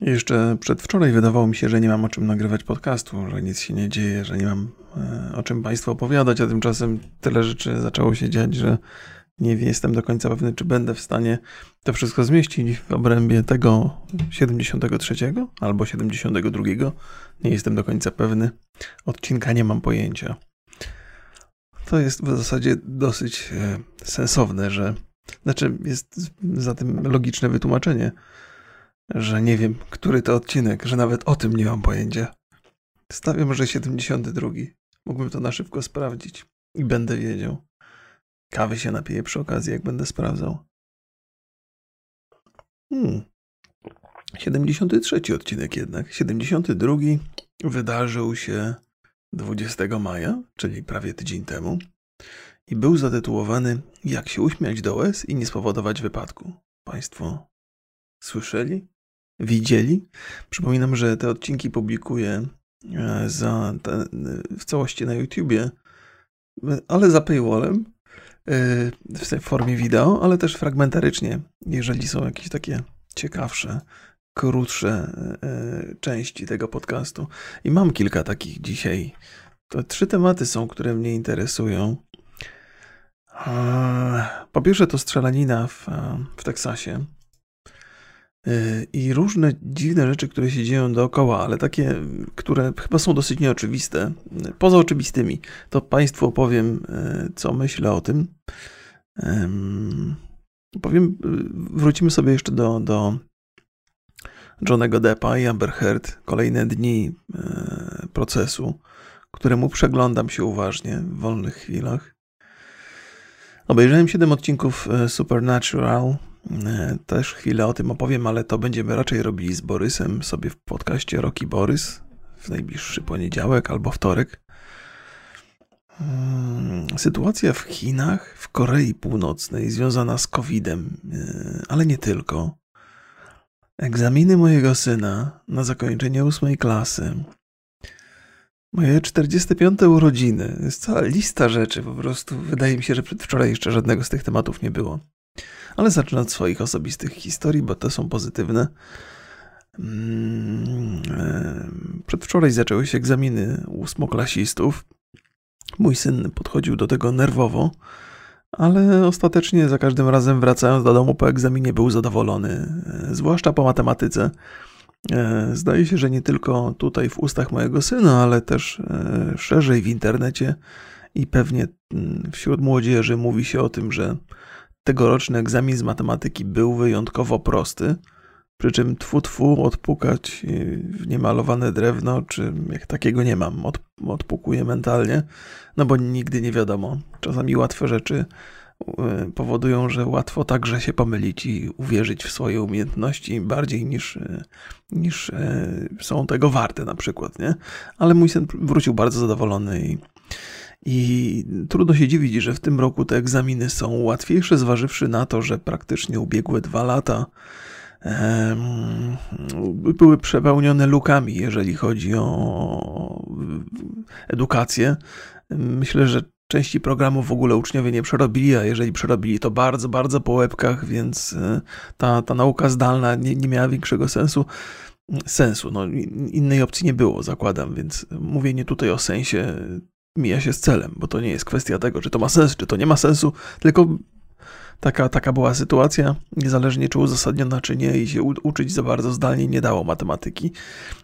Jeszcze przedwczoraj wydawało mi się, że nie mam o czym nagrywać podcastu, że nic się nie dzieje, że nie mam e, o czym Państwu opowiadać, a tymczasem tyle rzeczy zaczęło się dziać, że nie jestem do końca pewny, czy będę w stanie to wszystko zmieścić w obrębie tego 73 albo 72. Nie jestem do końca pewny. Odcinka nie mam pojęcia. To jest w zasadzie dosyć e, sensowne, że. Znaczy, jest za tym logiczne wytłumaczenie że nie wiem, który to odcinek, że nawet o tym nie mam pojęcia. Stawiam, że 72. Mógłbym to na szybko sprawdzić i będę wiedział. Kawy się napiję przy okazji, jak będę sprawdzał. Hmm. 73 odcinek jednak. 72 wydarzył się 20 maja, czyli prawie tydzień temu, i był zatytułowany Jak się uśmiać do łez i nie spowodować wypadku. Państwo słyszeli? Widzieli. Przypominam, że te odcinki publikuję e, za te, w całości na YouTubie, ale za paywallem e, w formie wideo, ale też fragmentarycznie, jeżeli są jakieś takie ciekawsze, krótsze e, części tego podcastu. I mam kilka takich dzisiaj. To trzy tematy są, które mnie interesują. Po pierwsze to strzelanina w, w Teksasie i różne dziwne rzeczy, które się dzieją dookoła, ale takie, które chyba są dosyć nieoczywiste, poza oczywistymi, to Państwu opowiem, e, co myślę o tym. Powiem, e, wrócimy sobie jeszcze do, do Johnego Deppa i Amber Heard, kolejne dni procesu, któremu przeglądam się uważnie w wolnych chwilach. Obejrzałem 7 odcinków Supernatural, też chwilę o tym opowiem, ale to będziemy raczej robili z Borysem sobie w podcaście Roki Borys w najbliższy poniedziałek albo wtorek. Mm, sytuacja w Chinach, w Korei Północnej związana z COVID-em, e, ale nie tylko. Egzaminy mojego syna na zakończenie ósmej klasy. Moje 45. urodziny. Jest cała lista rzeczy po prostu. Wydaje mi się, że przedwczoraj jeszcze żadnego z tych tematów nie było. Ale zacznę od swoich osobistych historii, bo te są pozytywne. Mm, e, przedwczoraj zaczęły się egzaminy ósmoklasistów. Mój syn podchodził do tego nerwowo, ale ostatecznie za każdym razem wracając do domu po egzaminie był zadowolony, e, zwłaszcza po matematyce. E, zdaje się, że nie tylko tutaj w ustach mojego syna, ale też szerzej w internecie i pewnie mm, wśród młodzieży mówi się o tym, że Tegoroczny egzamin z matematyki był wyjątkowo prosty, przy czym tfu tfu odpukać w niemalowane drewno, czy jak takiego nie mam, od, odpukuję mentalnie, no bo nigdy nie wiadomo. Czasami łatwe rzeczy e, powodują, że łatwo także się pomylić i uwierzyć w swoje umiejętności bardziej niż, e, niż są tego warte na przykład, nie? Ale mój syn wrócił bardzo zadowolony i i trudno się dziwić, że w tym roku te egzaminy są łatwiejsze, zważywszy na to, że praktycznie ubiegłe dwa lata były przepełnione lukami, jeżeli chodzi o edukację. Myślę, że części programów w ogóle uczniowie nie przerobili, a jeżeli przerobili, to bardzo, bardzo po łebkach, więc e, ta, ta nauka zdalna nie, nie miała większego sensu. Sensu, no innej opcji nie było, zakładam, więc mówienie tutaj o sensie mija się z celem, bo to nie jest kwestia tego, czy to ma sens, czy to nie ma sensu, tylko Taka, taka była sytuacja, niezależnie czy uzasadniona, czy nie, i się u, uczyć za bardzo zdalnie nie dało matematyki.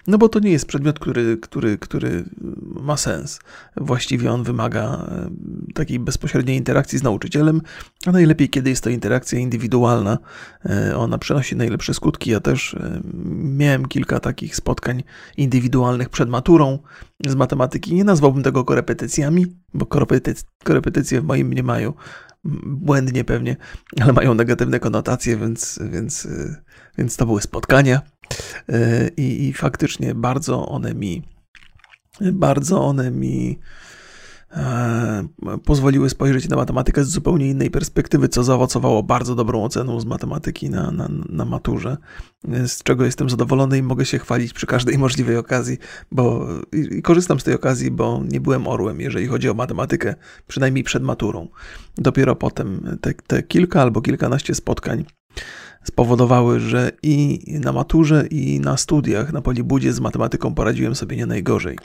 No bo to nie jest przedmiot, który, który, który ma sens. Właściwie on wymaga e, takiej bezpośredniej interakcji z nauczycielem, a najlepiej, kiedy jest to interakcja indywidualna. E, ona przynosi najlepsze skutki. Ja też e, miałem kilka takich spotkań indywidualnych przed maturą z matematyki. Nie nazwałbym tego korepetycjami, bo korepetycje w moim mniemaniu błędnie pewnie, ale mają negatywne konotacje, więc, więc, więc to były spotkania i, i faktycznie bardzo one mi bardzo one mi pozwoliły spojrzeć na matematykę z zupełnie innej perspektywy, co zaowocowało bardzo dobrą oceną z matematyki na, na, na maturze, z czego jestem zadowolony i mogę się chwalić przy każdej możliwej okazji, bo i korzystam z tej okazji, bo nie byłem orłem, jeżeli chodzi o matematykę, przynajmniej przed maturą. Dopiero potem te, te kilka albo kilkanaście spotkań spowodowały, że i na maturze, i na studiach na Polibudzie z matematyką poradziłem sobie nie najgorzej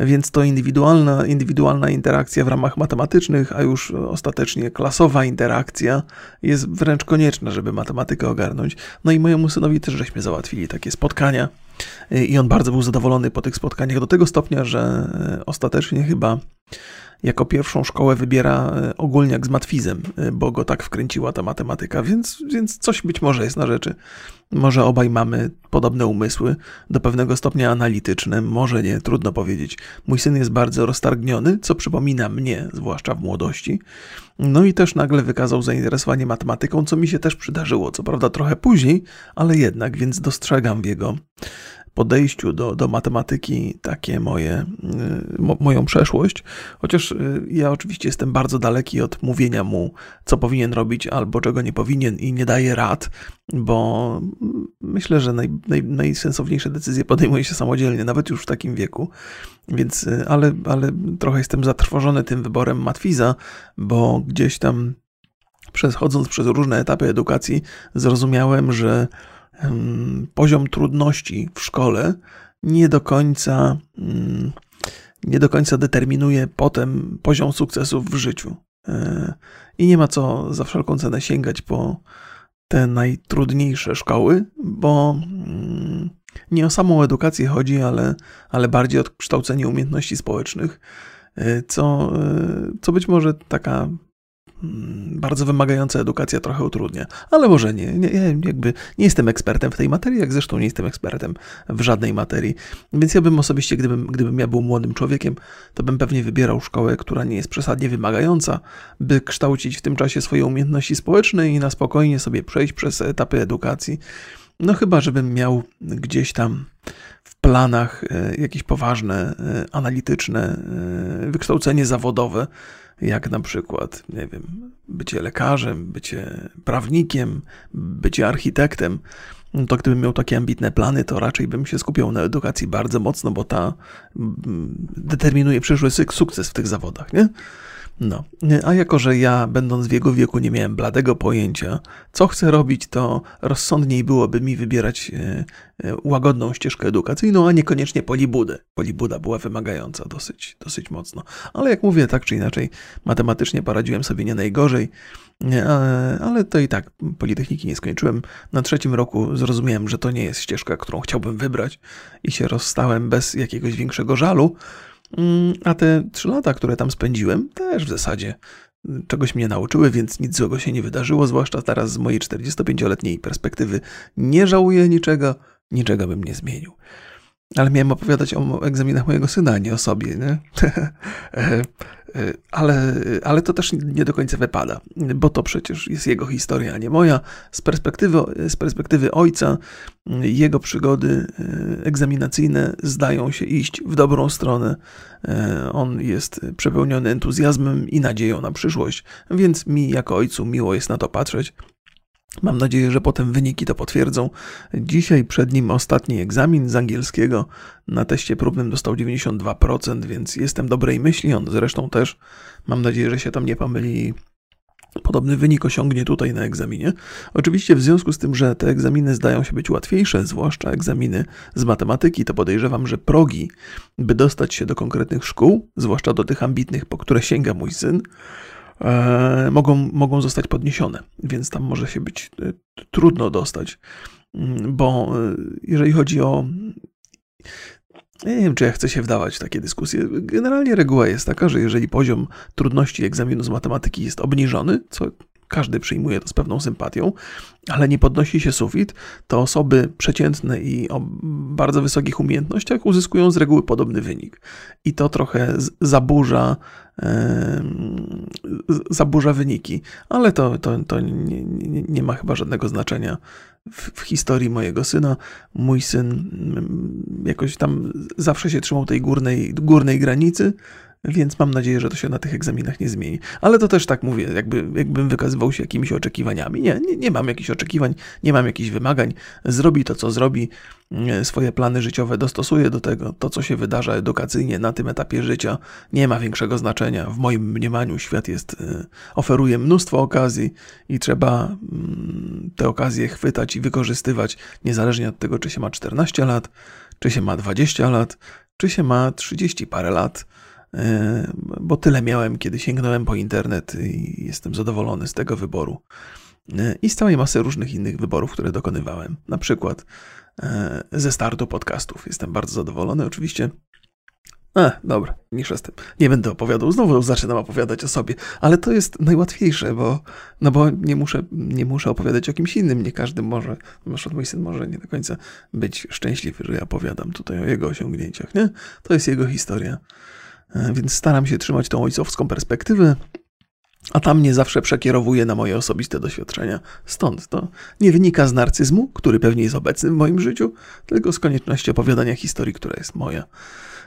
więc to indywidualna, indywidualna interakcja w ramach matematycznych, a już ostatecznie klasowa interakcja jest wręcz konieczna, żeby matematykę ogarnąć. No i mojemu synowi też żeśmy załatwili takie spotkania i on bardzo był zadowolony po tych spotkaniach do tego stopnia, że ostatecznie chyba jako pierwszą szkołę wybiera e, ogólniak z matwizem, e, bo go tak wkręciła ta matematyka, więc, więc coś być może jest na rzeczy. Może obaj mamy podobne umysły, do pewnego stopnia analityczne, może nie, trudno powiedzieć. Mój syn jest bardzo roztargniony, co przypomina mnie, zwłaszcza w młodości. No i też nagle wykazał zainteresowanie matematyką, co mi się też przydarzyło, co prawda trochę później, ale jednak, więc dostrzegam w jego podejściu do, do matematyki takie moje, y, mo, moją przeszłość. Chociaż y, ja oczywiście jestem bardzo daleki od mówienia mu, co powinien robić albo czego nie powinien i nie daję rad, bo myślę, że naj, naj, najsensowniejsze decyzje podejmuje się samodzielnie, nawet już w takim wieku. Więc, y, ale, ale trochę jestem zatrwożony tym wyborem Matwiza, bo gdzieś tam przechodząc przez różne etapy edukacji, zrozumiałem, że poziom trudności w szkole nie do końca, mm, nie do końca determinuje potem poziom sukcesów w życiu. E, I nie ma co za wszelką cenę sięgać po te najtrudniejsze szkoły, bo mm, nie o samą edukację chodzi, ale, ale bardziej o kształcenie umiejętności społecznych, e, co, e, co być może taka bardzo wymagająca edukacja trochę utrudnia. Ale może nie, nie, jakby nie jestem ekspertem w tej materii, jak zresztą nie jestem ekspertem w żadnej materii. Więc ja bym osobiście, gdybym, gdybym ja był młodym człowiekiem, to bym pewnie wybierał szkołę, która nie jest przesadnie wymagająca, by kształcić w tym czasie swoje umiejętności społeczne i na spokojnie sobie przejść przez etapy edukacji. No chyba, żebym miał gdzieś tam w planach e, jakieś poważne, e, analityczne e, wykształcenie zawodowe, jak na przykład, nie wiem, bycie lekarzem, bycie prawnikiem, bycie architektem, no to gdybym miał takie ambitne plany, to raczej bym się skupiał na edukacji bardzo mocno, bo ta mm, determinuje przyszły sukces w tych zawodach, nie? No, a jako, że ja, będąc w jego wieku, nie miałem bladego pojęcia, co chcę robić, to rozsądniej byłoby mi wybierać e, e, łagodną ścieżkę edukacyjną, a niekoniecznie polibudę. Polibuda była wymagająca dosyć, dosyć mocno. Ale jak mówię, tak czy inaczej, matematycznie poradziłem sobie nie najgorzej, ale to i tak Politechniki nie skończyłem. Na trzecim roku zrozumiałem, że to nie jest ścieżka, którą chciałbym wybrać i się rozstałem bez jakiegoś większego żalu. Mm, a te trzy lata, które tam spędziłem, też w zasadzie czegoś mnie nauczyły, więc nic złego się nie wydarzyło, zwłaszcza teraz z mojej 45-letniej perspektywy nie żałuję niczego, niczego bym nie zmienił. Ale miałem opowiadać o egzaminach mojego syna, nie o sobie, nie? E, E, ale, ale to też nie do końca wypada, bo to przecież jest jego historia, a nie moja. Z perspektywy, z perspektywy ojca, jego przygody e, egzaminacyjne zdają się iść w dobrą stronę. On jest przepełniony entuzjazmem i nadzieją na przyszłość, więc mi jako ojcu miło jest na to patrzeć. Mam nadzieję, że potem wyniki to potwierdzą. Dzisiaj przed nim ostatni egzamin z angielskiego. Na teście próbnym dostał 92%, więc jestem dobrej myśli. On zresztą też. Mam nadzieję, że się tam nie pomyli. Podobny wynik osiągnie tutaj na egzaminie. Oczywiście w związku z tym, że te egzaminy zdają się być łatwiejsze, zwłaszcza egzaminy z matematyki, to podejrzewam, że progi, by dostać się do konkretnych szkół, zwłaszcza do tych ambitnych, po które sięga mój syn, mogą, mogą zostać podniesione, więc tam może się być e, trudno dostać, mm, bo e, jeżeli chodzi o. Nie wiem, czy ja chcę się wdawać w takie dyskusje. Generalnie reguła jest taka, że jeżeli poziom trudności egzaminu z matematyki jest obniżony, co każdy przyjmuje to z pewną sympatią, ale nie podnosi się sufit, to osoby przeciętne i o bardzo wysokich umiejętnościach uzyskują z reguły podobny wynik. I to trochę zaburza, zaburza wyniki, ale to, to, to nie, nie, nie ma chyba żadnego znaczenia w, w, historii mojego syna. Mój syn jakoś tam zawsze się trzymał tej górnej, górnej granicy, więc mam nadzieję, że to się na tych egzaminach nie zmieni. Ale to też tak mówię, jakby, jakbym wykazywał się jakimiś oczekiwaniami. Nie, nie, nie mam jakichś oczekiwań, nie mam jakichś wymagań. Zrobi to, co zrobi, e, swoje plany życiowe dostosuje do tego. To, co się wydarza edukacyjnie na tym etapie życia, nie ma większego znaczenia. W moim mniemaniu świat jest, e, oferuje mnóstwo okazji i trzeba mm, te okazje chwytać i wykorzystywać, niezależnie od tego, czy się ma 14 lat, czy się ma 20 lat, czy się ma 30 parę lat bo tyle miałem, kiedy sięgnąłem po internet i jestem zadowolony z tego wyboru. E, I z całej masy różnych innych wyborów, które dokonywałem. Na przykład e, ze startu podcastów. Jestem bardzo zadowolony. Oczywiście a, dobra, mniejsza z tym. Nie będę opowiadał, znowu zaczynam opowiadać o sobie, ale to jest najłatwiejsze, bo, no bo nie muszę, nie muszę opowiadać o kimś innym, nie każdy może, na przykład mój syn może nie do końca być szczęśliwy, że ja opowiadam tutaj o jego osiągnięciach, nie? To jest jego historia. E, więc staram się trzymać tą ojcowską perspektywę, a tam nie zawsze przekierowuję na moje osobiste doświadczenia. Stąd to nie wynika z narcyzmu, który pewnie jest obecny w moim życiu, tylko z konieczności opowiadania historii, która jest moja.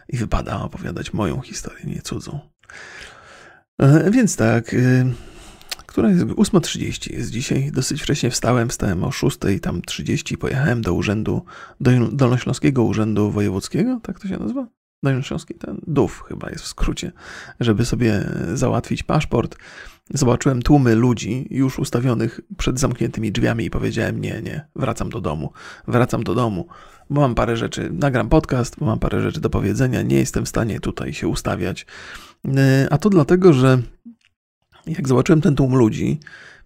I wypada opowiadać moją historię, nie cudzą. E, więc tak, e, która jest 8.30 jest dzisiaj. Dosyć wcześnie wstałem, wstałem o 6.30 tam 30 pojechałem do urzędu, do Dolnośląskiego Urzędu Wojewódzkiego, tak to się nazywa? Dolnośląski, ten DUF chyba jest w skrócie, żeby sobie załatwić paszport. Zobaczyłem tłumy ludzi już ustawionych przed zamkniętymi drzwiami i powiedziałem: Nie, nie, wracam do domu, wracam do domu, bo mam parę rzeczy, nagram podcast, bo mam parę rzeczy do powiedzenia, nie jestem w stanie tutaj się ustawiać. E, a to dlatego, że jak zobaczyłem ten tłum ludzi,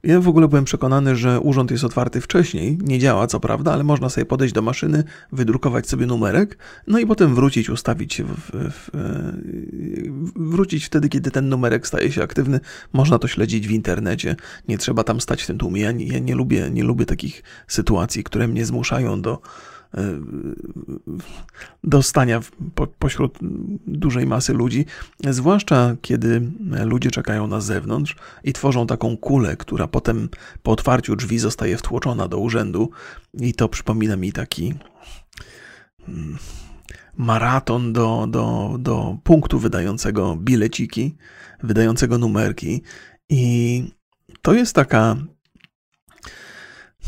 ja w ogóle byłem przekonany, że urząd jest otwarty wcześniej. Nie działa co prawda, ale można sobie podejść do maszyny, wydrukować sobie numerek, no i potem wrócić, ustawić się, w, w, w, wrócić wtedy, kiedy ten numerek staje się aktywny. Można to śledzić w internecie. Nie trzeba tam stać w tym tłumie. Ja nie, ja nie lubię, nie lubię takich sytuacji, które mnie zmuszają do do stania po, pośród dużej masy ludzi, zwłaszcza kiedy ludzie czekają na zewnątrz i tworzą taką kulę, która potem po otwarciu drzwi zostaje wtłoczona do urzędu. I to przypomina mi taki mm, maraton do, do, do punktu wydającego bileciki, wydającego numerki. I to jest taka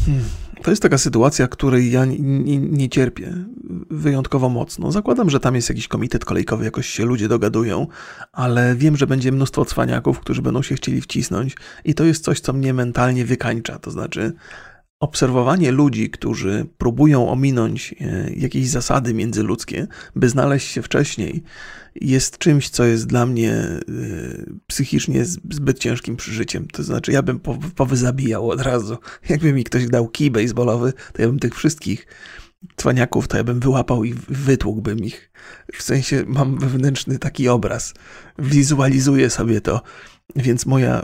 Hmm. To jest taka sytuacja, której ja nie, nie, cierpię wyjątkowo mocno. Zakładam, że tam jest jakiś komitet kolejkowy, jakoś się ludzie dogadują, ale wiem, że będzie mnóstwo cwaniaków, którzy będą się chcieli wcisnąć i to jest coś, co mnie mentalnie wykańcza. To znaczy, obserwowanie ludzi, którzy próbują ominąć e, jakieś zasady międzyludzkie, by znaleźć się wcześniej, jest czymś, co jest dla mnie e, psychicznie zbyt ciężkim przeżyciem. To znaczy, ja bym powyzabijał od razu. Jakby mi ktoś dał kij baseballowy, to ja bym tych wszystkich cwaniaków, to ja bym wyłapał i wytłukłbym ich. W sensie mam wewnętrzny taki obraz. Wizualizuję sobie to, więc moja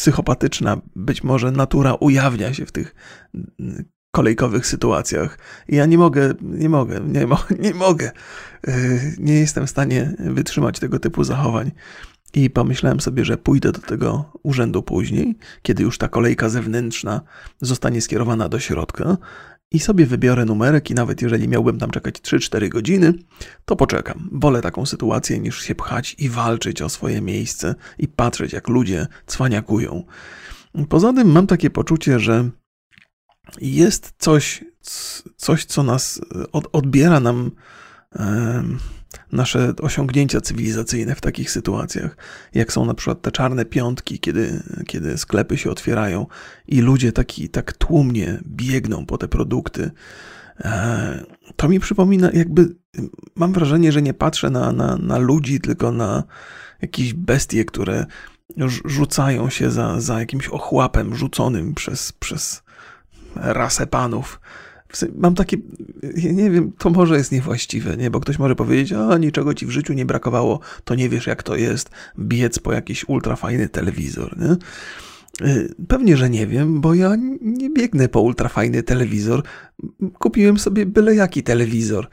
psychopatyczna być może natura ujawnia się w tych mm, kolejkowych sytuacjach. Ja nie mogę, nie mogę, nie, mo nie mogę. Y, nie jestem w stanie wytrzymać tego typu zachowań. I pomyślałem sobie, że pójdę do tego urzędu później, kiedy już ta kolejka zewnętrzna zostanie skierowana do środka i sobie wybiorę numerek i nawet jeżeli miałbym tam czekać 3-4 godziny, to poczekam. Wolę taką sytuację niż się pchać i walczyć o swoje miejsce i patrzeć jak ludzie cwaniakują. Poza tym mam takie poczucie, że jest coś, coś co nas od, odbiera nam nasze osiągnięcia cywilizacyjne w takich sytuacjach, jak są na przykład te czarne piątki, kiedy, kiedy sklepy się otwierają i ludzie taki, tak tłumnie biegną po te produkty. E, to mi przypomina, jakby mam wrażenie, że nie patrzę na, na, na ludzi, tylko na jakieś bestie, które rzucają się za, za jakimś ochłapem rzuconym przez, przez rasę panów Mam takie, nie wiem, to może jest niewłaściwe, nie? Bo ktoś może powiedzieć, a niczego ci w życiu nie brakowało, to nie wiesz jak to jest biec po jakiś ultrafajny telewizor, nie? Y, pewnie, że nie wiem, bo ja nie biegnę po ultrafajny telewizor. Kupiłem sobie byle jaki telewizor.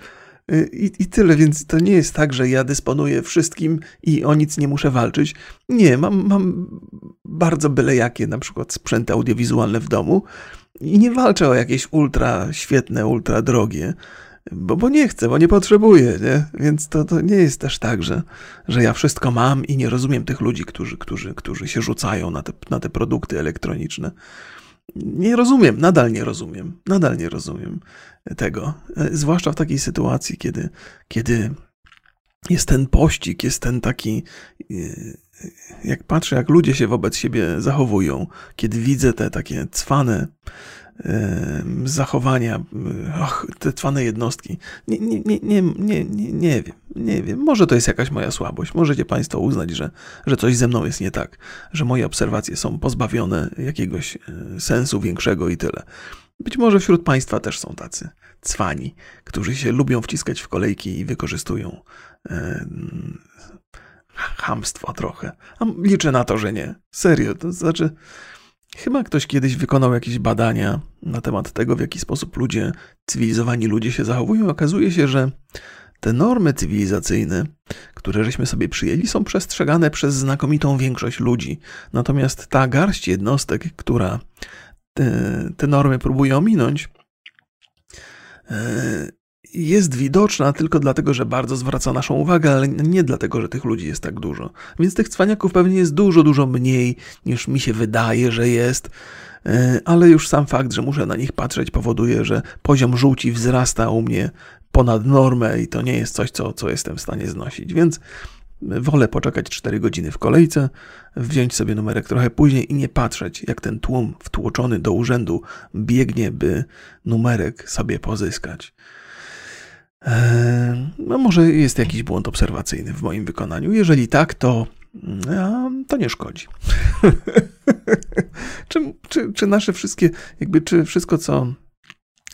Y, I, I tyle, więc to nie jest tak, że ja dysponuję wszystkim i o nic nie muszę walczyć. Nie, mam, mam bardzo byle jakie na przykład sprzęty audiowizualne w domu i nie walczę o jakieś ultra świetne, ultra drogie. bo, bo nie chcę, bo nie potrzebuję, nie? Więc to, to nie jest też tak, że, że ja wszystko mam i nie rozumiem tych ludzi, którzy, którzy, którzy się rzucają na te, na te produkty elektroniczne. Nie rozumiem, nadal nie rozumiem, nadal nie rozumiem tego. Zwłaszcza w takiej sytuacji, kiedy, kiedy jest ten pościg, jest ten taki. Jak patrzę, jak ludzie się wobec siebie zachowują, kiedy widzę te takie cwane zachowania, och, te cwane jednostki. Nie, nie, nie, nie, nie, nie, wiem, nie wiem. Może to jest jakaś moja słabość. Możecie Państwo uznać, że, że coś ze mną jest nie tak, że moje obserwacje są pozbawione jakiegoś e, sensu większego i tyle. Być może wśród Państwa też są tacy cwani, którzy się lubią wciskać w kolejki i wykorzystują hamstwo trochę. A liczę na to, że nie. Serio, to znaczy Chyba ktoś kiedyś wykonał jakieś badania na temat tego, w jaki sposób ludzie, cywilizowani ludzie się zachowują. Okazuje się, że te normy cywilizacyjne, które żeśmy sobie przyjęli, są przestrzegane przez znakomitą większość ludzi. Natomiast ta garść jednostek, która te, te normy próbuje ominąć, e, jest widoczna tylko dlatego, że bardzo zwraca naszą uwagę, ale nie dlatego, że tych ludzi jest tak dużo. Więc tych cwaniaków pewnie jest dużo, dużo mniej niż mi się wydaje, że jest. E, ale już sam fakt, że muszę na nich patrzeć, powoduje, że poziom żółci wzrasta u mnie ponad normę i to nie jest coś, co, co jestem w stanie znosić. Więc wolę poczekać 4 godziny w kolejce, wziąć sobie numerek trochę później i nie patrzeć, jak ten tłum wtłoczony do urzędu biegnie, by numerek sobie pozyskać. No może jest jakiś błąd obserwacyjny w moim wykonaniu. Jeżeli tak, to, to nie szkodzi. czy, czy, czy nasze wszystkie, jakby, czy wszystko, co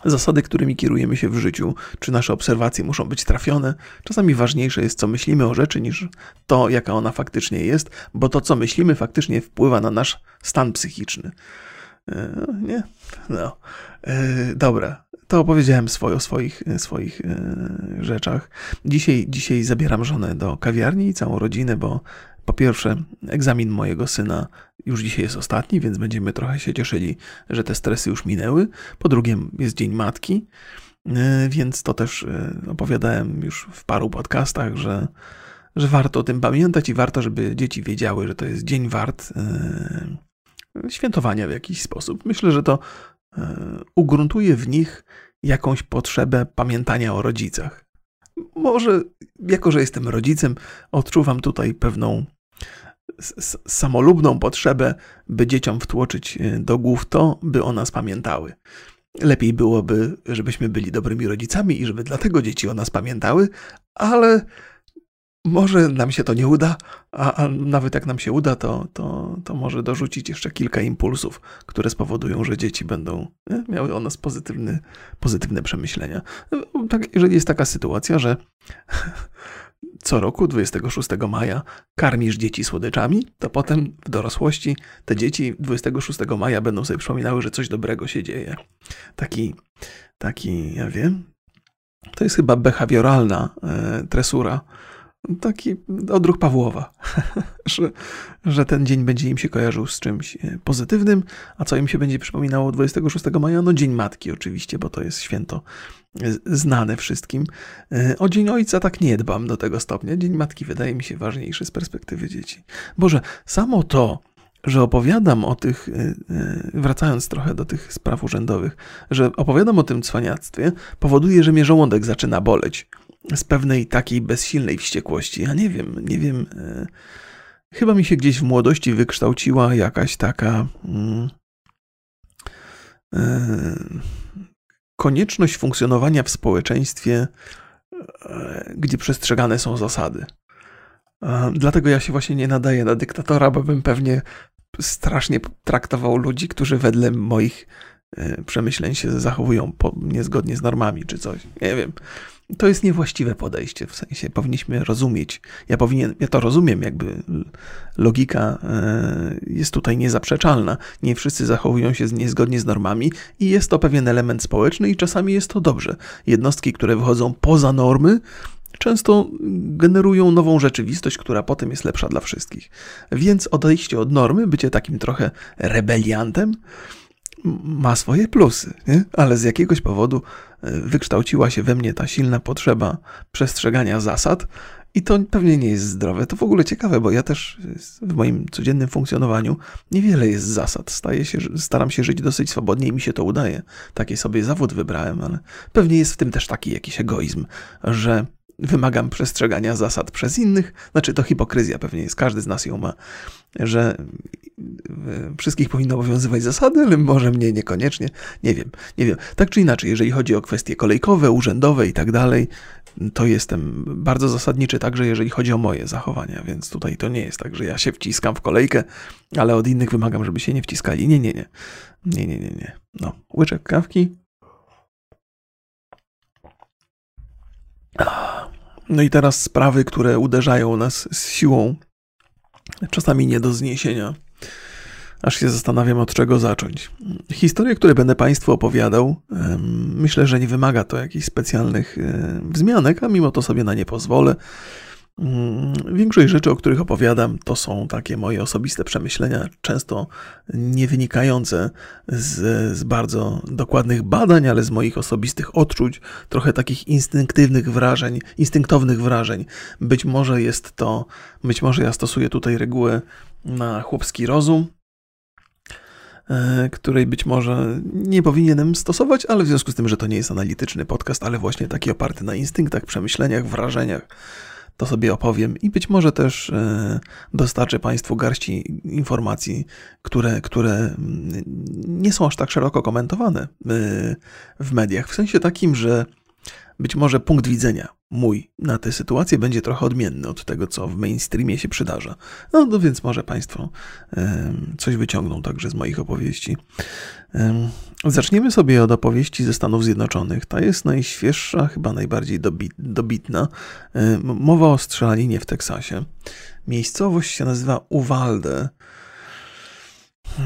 zasady, którymi kierujemy się w życiu, czy nasze obserwacje muszą być trafione. Czasami ważniejsze jest, co myślimy o rzeczy, niż to, jaka ona faktycznie jest, bo to, co myślimy, faktycznie wpływa na nasz stan psychiczny. E, nie? No. E, dobra to opowiedziałem swoje, o swoich, swoich e, rzeczach. Dzisiaj, dzisiaj zabieram żonę do kawiarni i całą rodzinę, bo po pierwsze, egzamin mojego syna już dzisiaj jest ostatni, więc będziemy trochę się cieszyli, że te stresy już minęły. Po drugie, jest Dzień Matki, e, więc to też e, opowiadałem już w paru podcastach, że, że warto o tym pamiętać i warto, żeby dzieci wiedziały, że to jest dzień wart świętowania w jakiś sposób. Myślę, że to ugruntuje w nich jakąś potrzebę pamiętania o rodzicach. Może, jako że jestem rodzicem, odczuwam tutaj pewną samolubną potrzebę, by dzieciom wtłoczyć e, do głów to, by o nas pamiętały. Lepiej byłoby, żebyśmy byli dobrymi rodzicami i żeby dlatego dzieci o nas pamiętały, ale może nam się to nie uda, a, a, nawet jak nam się uda, to, to, to może dorzucić jeszcze kilka impulsów, które spowodują, że dzieci będą nie, miały o nas pozytywny, pozytywne przemyślenia. Tak, jeżeli jest taka sytuacja, że co roku 26 maja karmisz dzieci słodyczami, to potem w dorosłości te dzieci 26 maja będą sobie przypominały, że coś dobrego się dzieje. Taki, taki, ja wiem, to jest chyba behawioralna e, tresura taki odruch Pawłowa, że, że ten dzień będzie im się kojarzył z czymś e, pozytywnym, a co im się będzie przypominało 26 maja? No Dzień Matki oczywiście, bo to jest święto e, znane wszystkim. E, o Dzień Ojca tak nie dbam do tego stopnia. Dzień Matki wydaje mi się ważniejszy z perspektywy dzieci. Boże, samo to, że opowiadam o tych, wracając trochę do tych spraw urzędowych, że opowiadam o tym cwaniactwie, powoduje, że mnie żołądek zaczyna boleć z pewnej takiej bezsilnej wściekłości. Ja nie wiem, nie wiem. E, chyba mi się gdzieś w młodości wykształciła jakaś taka mm, e, konieczność funkcjonowania w społeczeństwie, e, gdzie przestrzegane są zasady. Dlatego ja się właśnie nie nadaję na dyktatora, bo bym pewnie strasznie traktował ludzi, którzy wedle moich przemyśleń się zachowują niezgodnie z normami czy coś. Nie wiem to jest niewłaściwe podejście, w sensie powinniśmy rozumieć. Ja, powinien, ja to rozumiem, jakby logika e, jest tutaj niezaprzeczalna. Nie wszyscy zachowują się niezgodnie z normami i jest to pewien element społeczny i czasami jest to dobrze. Jednostki, które wychodzą poza normy, często generują nową rzeczywistość, która potem jest lepsza dla wszystkich. Więc odejście od normy, bycie takim trochę rebeliantem, ma swoje plusy, nie? ale z jakiegoś powodu e, wykształciła się we mnie ta silna potrzeba przestrzegania zasad. I to pewnie nie jest zdrowe. To w ogóle ciekawe, bo ja też w moim codziennym funkcjonowaniu niewiele jest zasad. Staję się, staram się żyć dosyć swobodnie i mi się to udaje. Taki sobie zawód wybrałem, ale pewnie jest w tym też taki jakiś egoizm, że wymagam przestrzegania zasad przez innych. Znaczy, to hipokryzja pewnie jest, każdy z nas ją ma, że e, wszystkich powinno obowiązywać zasady, ale może mnie niekoniecznie. Nie wiem, nie wiem. Tak czy inaczej, jeżeli chodzi o kwestie kolejkowe, urzędowe i tak dalej, to jestem bardzo zasadniczy także, jeżeli chodzi o moje zachowania, więc tutaj to nie jest tak, że ja się wciskam w kolejkę, ale od innych wymagam, żeby się nie wciskali. Nie, nie, nie. Nie, nie, nie, nie. No, łyczek kawki. No i teraz sprawy, które uderzają nas z siłą, czasami nie do zniesienia. Aż się zastanawiam, od czego zacząć. Historie, które będę Państwu opowiadał, myślę, że nie wymaga to jakichś specjalnych wzmianek, a mimo to sobie na nie pozwolę. Mm, większość rzeczy, o których opowiadam, to są takie moje osobiste przemyślenia, często nie wynikające z, z, bardzo dokładnych badań, ale z moich osobistych odczuć, trochę takich instynktywnych wrażeń, instynktownych wrażeń. Być może jest to, być może ja stosuję tutaj regułę na chłopski rozum, e, której być może nie powinienem stosować, ale w związku z tym, że to nie jest analityczny podcast, ale właśnie taki oparty na instynktach, przemyśleniach, wrażeniach to sobie opowiem i być może też e, dostarczę Państwu garści informacji, które, które mm, nie są aż tak szeroko komentowane e, w mediach. W sensie takim, że być może punkt widzenia mój na tę sytuację będzie trochę odmienny od tego, co w mainstreamie się przydarza. No, no więc może Państwo coś wyciągną także z moich opowieści. Zaczniemy sobie od opowieści ze Stanów Zjednoczonych. Ta jest najświeższa, chyba najbardziej dobitna. Mowa o strzelaninie w Teksasie. Miejscowość się nazywa Uvalde,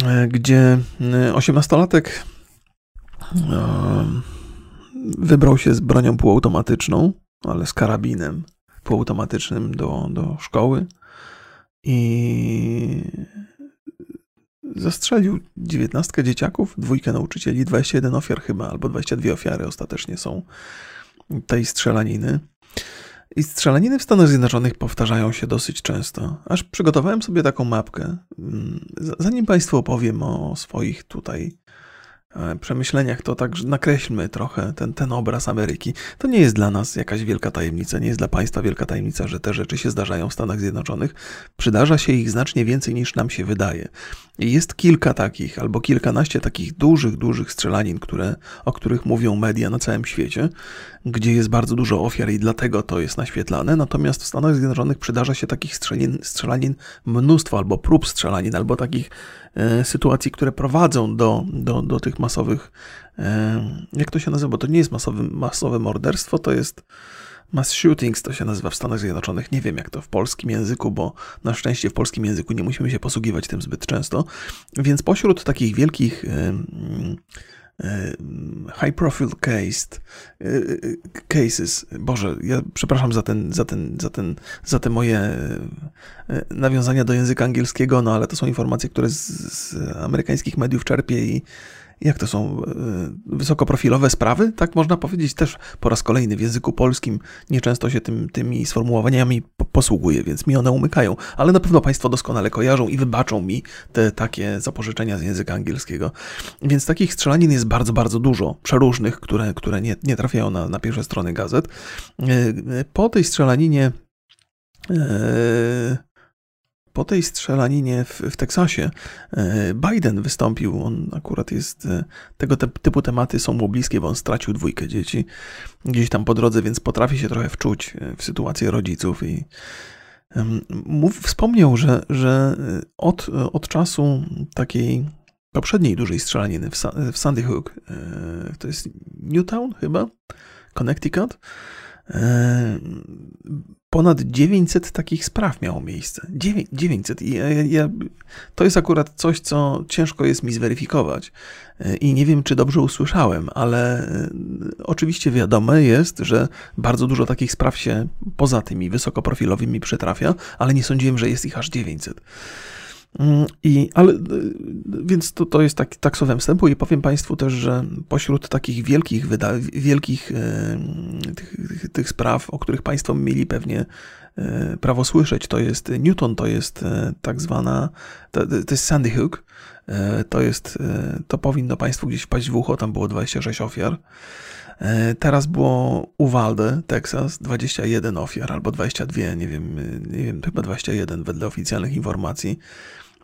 e, gdzie e, osiemnastolatek wybrał się z bronią półautomatyczną, ale z karabinem półautomatycznym do, do szkoły i zastrzelił 19 dzieciaków, dwójkę nauczycieli, 21 ofiar chyba, albo 22 ofiary ostatecznie są tej strzelaniny. I strzelaniny w Stanach Zjednoczonych powtarzają się dosyć często. Aż przygotowałem sobie taką mapkę. Zanim Państwu opowiem o swoich tutaj przemyśleniach, to tak nakreślmy trochę ten, ten obraz Ameryki. To nie jest dla nas jakaś wielka tajemnica, nie jest dla państwa wielka tajemnica, że te rzeczy się zdarzają w Stanach Zjednoczonych. Przydarza się ich znacznie więcej niż nam się wydaje. I jest kilka takich, albo kilkanaście takich dużych, dużych strzelanin, które, o których mówią media na całym świecie, gdzie jest bardzo dużo ofiar i dlatego to jest naświetlane. Natomiast w Stanach Zjednoczonych przydarza się takich strzelanin, strzelanin mnóstwo, albo prób strzelanin, albo takich E, sytuacji, które prowadzą do, do, do tych masowych, e, jak to się nazywa, bo to nie jest masowe, masowe morderstwo, to jest mass shootings, to się nazywa w Stanach Zjednoczonych. Nie wiem jak to w polskim języku, bo na szczęście w polskim języku nie musimy się posługiwać tym zbyt często. Więc pośród takich wielkich e, high profile cased, cases. Boże, ja przepraszam za ten, za ten, za ten, za te moje nawiązania do języka angielskiego, no ale to są informacje, które z, z amerykańskich mediów czerpię i jak to są e, wysokoprofilowe sprawy, tak można powiedzieć też po raz kolejny w języku polskim nieczęsto się tym, tymi sformułowaniami posługuję, więc mi one umykają, ale na pewno Państwo doskonale kojarzą i wybaczą mi te takie zapożyczenia z języka angielskiego. Więc takich strzelanin jest bardzo, bardzo dużo, przeróżnych, które, które nie, nie trafiają na, na pierwsze strony gazet. E, e, po tej strzelaninie po tej strzelaninie w, w Teksasie e, Biden wystąpił. On akurat jest, e, tego typu tematy są mu bliskie, bo on stracił dwójkę dzieci gdzieś tam po drodze, więc potrafi się trochę wczuć e, w sytuację rodziców i mów, wspomniał, że, że od, od czasu takiej poprzedniej dużej strzelaniny w, w Sandy Hook, to jest Newtown chyba, Connecticut, ponad 900 takich spraw miało miejsce. 900. I ja, ja, to jest akurat coś, co ciężko jest mi zweryfikować. I nie wiem, czy dobrze usłyszałem, ale e, oczywiście wiadome jest, że bardzo dużo takich spraw się poza tymi wysokoprofilowymi przytrafia, ale nie sądziłem, że jest ich aż 900. Mm, I, ale, więc to, to jest tak, tak słowem wstępu i powiem Państwu też, że pośród takich wielkich, wyda- wielkich tych, tych spraw, o których Państwo mieli pewnie prawo słyszeć, to jest Newton, to jest tak zwana, to, to jest Sandy Hook, to jest, to powinno Państwu gdzieś wpaść w ucho, tam było 26 ofiar. Teraz było Uvalde, Texas, 21 ofiar albo 22, nie wiem, nie wiem, chyba 21 wedle oficjalnych informacji.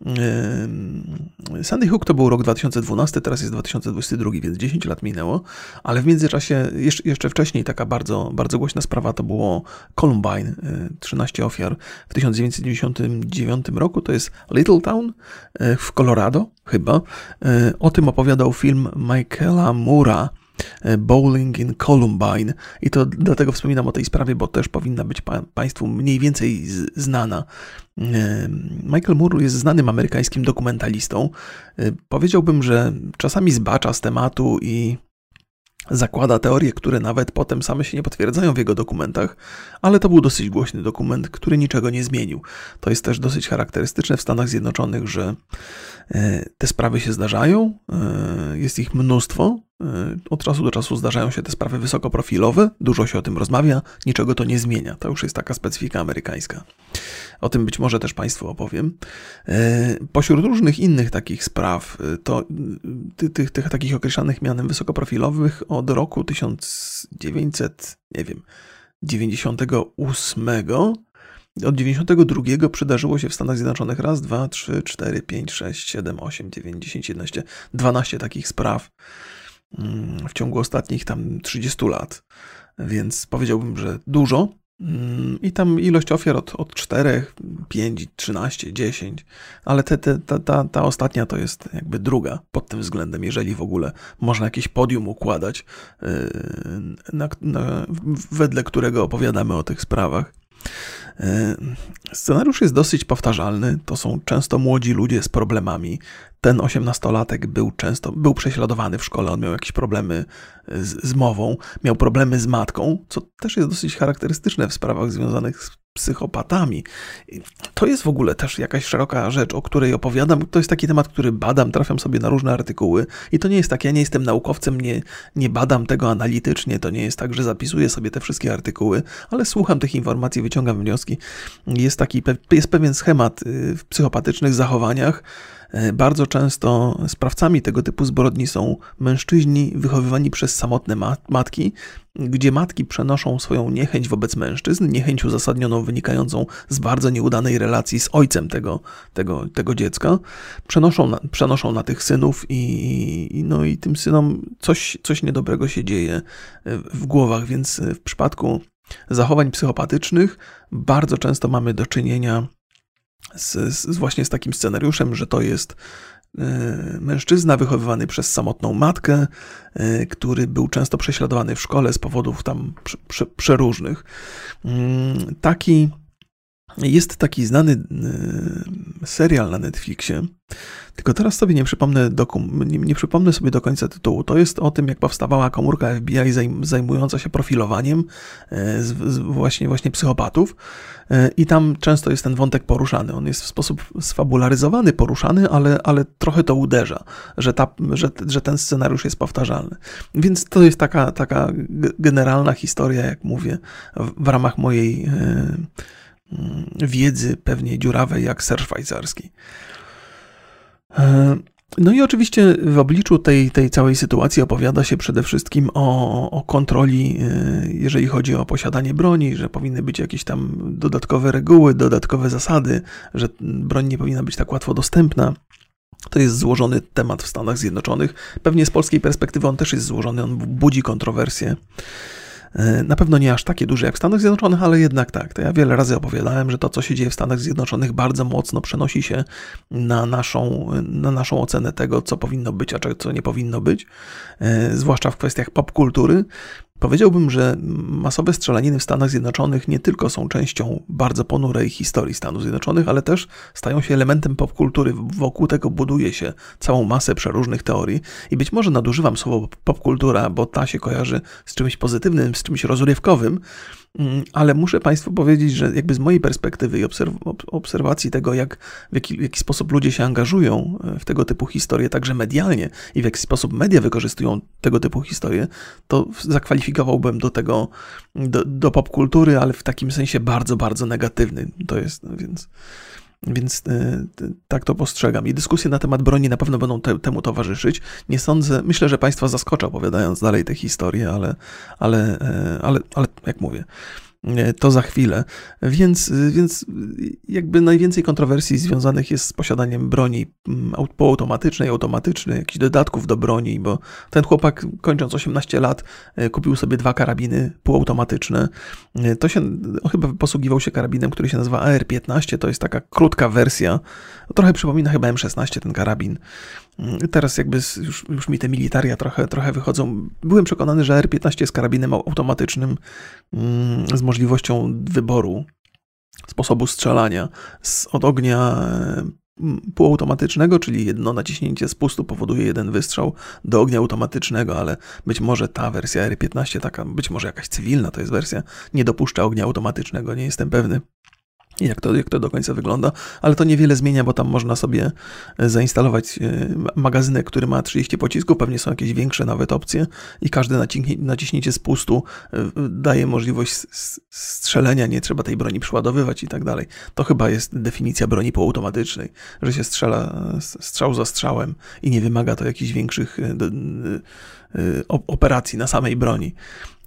E, Sandy Hook to był rok 2012, teraz jest 2022, więc 10 lat minęło, ale w międzyczasie, jeszcze wcześniej, taka bardzo, bardzo głośna sprawa to było Columbine, 13 e, ofiar w 1999 roku. To jest Little Town w Colorado, chyba. O tym opowiadał film Michaela Mura E, Bowling in Columbine. I to dlatego wspominam o tej sprawie, bo też powinna być pa Państwu mniej więcej znana. E, Michael Moore jest znanym amerykańskim dokumentalistą. E, powiedziałbym, że czasami zbacza z tematu i zakłada teorie, które nawet potem same się nie potwierdzają w jego dokumentach, ale to był dosyć głośny dokument, który niczego nie zmienił. To jest też dosyć charakterystyczne w Stanach Zjednoczonych, że e, te sprawy się zdarzają, e, jest ich mnóstwo. E, od czasu do czasu zdarzają się te sprawy wysokoprofilowe, dużo się o tym rozmawia, niczego to nie zmienia. To już jest taka specyfika amerykańska. O tym być może też Państwu opowiem. Pośród różnych innych takich spraw, to tych, tych takich określanych mianem wysokoprofilowych od roku 1900, nie wiem, 98. Od 92 przydarzyło się w Stanach Zjednoczonych raz, dwa, trzy, cztery, pięć, sześć, siedem, osiem, dziewięć, dziesięć, jedenaście, dwanaście takich spraw w ciągu ostatnich tam 30 lat. Więc powiedziałbym, że dużo. I tam ilość ofiar od, od 4, 5, 13, 10, ale te, te, ta, ta, ta ostatnia to jest jakby druga pod tym względem, jeżeli w ogóle można jakieś podium układać, yy, na, na, wedle którego opowiadamy o tych sprawach. E, scenariusz jest dosyć powtarzalny. To są często młodzi ludzie z problemami. Ten osiemnastolatek był często był prześladowany w szkole, on miał jakieś problemy z, z mową, miał problemy z matką, co też jest dosyć charakterystyczne w sprawach związanych z psychopatami. To jest w ogóle też jakaś szeroka rzecz, o której opowiadam. To jest taki temat, który badam, trafiam sobie na różne artykuły i to nie jest tak, ja nie jestem naukowcem, nie, nie badam tego analitycznie, to nie jest tak, że zapisuję sobie te wszystkie artykuły, ale słucham tych informacji, wyciągam wnioski. Jest taki, jest pewien schemat y, w psychopatycznych zachowaniach, bardzo często sprawcami tego typu zbrodni są mężczyźni wychowywani przez samotne matki, gdzie matki przenoszą swoją niechęć wobec mężczyzn, niechęć uzasadnioną wynikającą z bardzo nieudanej relacji z ojcem tego, tego, tego dziecka, przenoszą na, przenoszą na tych synów i, no i tym synom coś, coś niedobrego się dzieje w głowach, więc w przypadku zachowań psychopatycznych bardzo często mamy do czynienia z, z, właśnie z takim scenariuszem, że to jest e, mężczyzna wychowywany przez samotną matkę, e, który był często prześladowany w szkole z powodów tam przeróżnych. Mm, taki jest taki znany e, serial na Netflixie, tylko teraz sobie nie przypomnę, nie, nie, przypomnę sobie do końca tytułu. To jest o tym, jak powstawała komórka FBI zajmująca się profilowaniem z, z właśnie, właśnie psychopatów. E, I tam często jest ten wątek poruszany. On jest w sposób sfabularyzowany, poruszany, ale, ale trochę to uderza, że, ta, że, że ten scenariusz jest powtarzalny. Więc to jest taka, taka generalna historia, jak mówię, w, w ramach mojej e, mm, wiedzy, pewnie dziurawej, jak ser szwajcarski. E, no i oczywiście w obliczu tej, tej całej sytuacji opowiada się przede wszystkim o, o kontroli, y, jeżeli chodzi o posiadanie broni, że powinny być jakieś tam dodatkowe reguły, dodatkowe zasady, że broń nie powinna być tak łatwo dostępna. To jest złożony temat w Stanach Zjednoczonych. Pewnie z polskiej perspektywy on też jest złożony, on budzi kontrowersje. E, na pewno nie aż takie duże jak w Stanach Zjednoczonych, ale jednak tak. To ja wiele razy opowiadałem, że to, co się dzieje w Stanach Zjednoczonych, bardzo mocno przenosi się na naszą, na naszą ocenę tego, co powinno być, a co nie powinno być, e, zwłaszcza w kwestiach popkultury. Powiedziałbym, że masowe strzelaniny w Stanach Zjednoczonych nie tylko są częścią bardzo ponurej historii Stanów Zjednoczonych, ale też stają się elementem popkultury. Wokół tego buduje się całą masę przeróżnych teorii i być może nadużywam słowo popkultura, bo ta się kojarzy z czymś pozytywnym, z czymś rozrywkowym, ale muszę Państwu powiedzieć, że jakby z mojej perspektywy i obserwacji tego, jak, w jaki, w jaki sposób ludzie się angażują e, w tego typu historie, także medialnie i w jaki sposób media wykorzystują tego typu historie, to zakwalifikowałbym do tego, do, do popkultury, ale w takim sensie bardzo, bardzo negatywny. To jest, no więc... Więc e, tak to postrzegam. I dyskusje na temat broni na pewno będą te, temu towarzyszyć. Nie sądzę, myślę, że Państwa zaskoczę opowiadając dalej te historie, ale, ale, e, ale, ale jak mówię, to za chwilę. Więc, więc jakby najwięcej kontrowersji związanych jest z posiadaniem broni mm, półautomatycznej, automatycznej, jakichś dodatków do broni, bo ten chłopak kończąc 18 lat e, kupił sobie dwa karabiny półautomatyczne. E, to się, chyba posługiwał się karabinem, który się nazywa AR-15, to jest taka krótka wersja, trochę przypomina chyba M16 ten karabin. Mm, teraz jakby już, już mi te militaria trochę, trochę wychodzą. Byłem przekonany, że R15 jest karabinem automatycznym mm, z możliwością wyboru sposobu strzelania z, od ognia mm, półautomatycznego, czyli jedno naciśnięcie spustu powoduje jeden wystrzał do ognia automatycznego, ale być może ta wersja R15, taka być może jakaś cywilna to jest wersja, nie dopuszcza ognia automatycznego, nie jestem pewny jak to, jak to do końca wygląda, ale to niewiele zmienia, bo tam można sobie e, zainstalować e, magazynek, który ma 30 pocisków, pewnie są jakieś większe nawet opcje i każde naciśnięcie spustu e, daje możliwość strzelenia, nie trzeba tej broni przeładowywać i tak dalej. To chyba jest definicja broni półautomatycznej, że się strzela strzał za strzałem i nie wymaga to jakichś większych operacji na samej broni.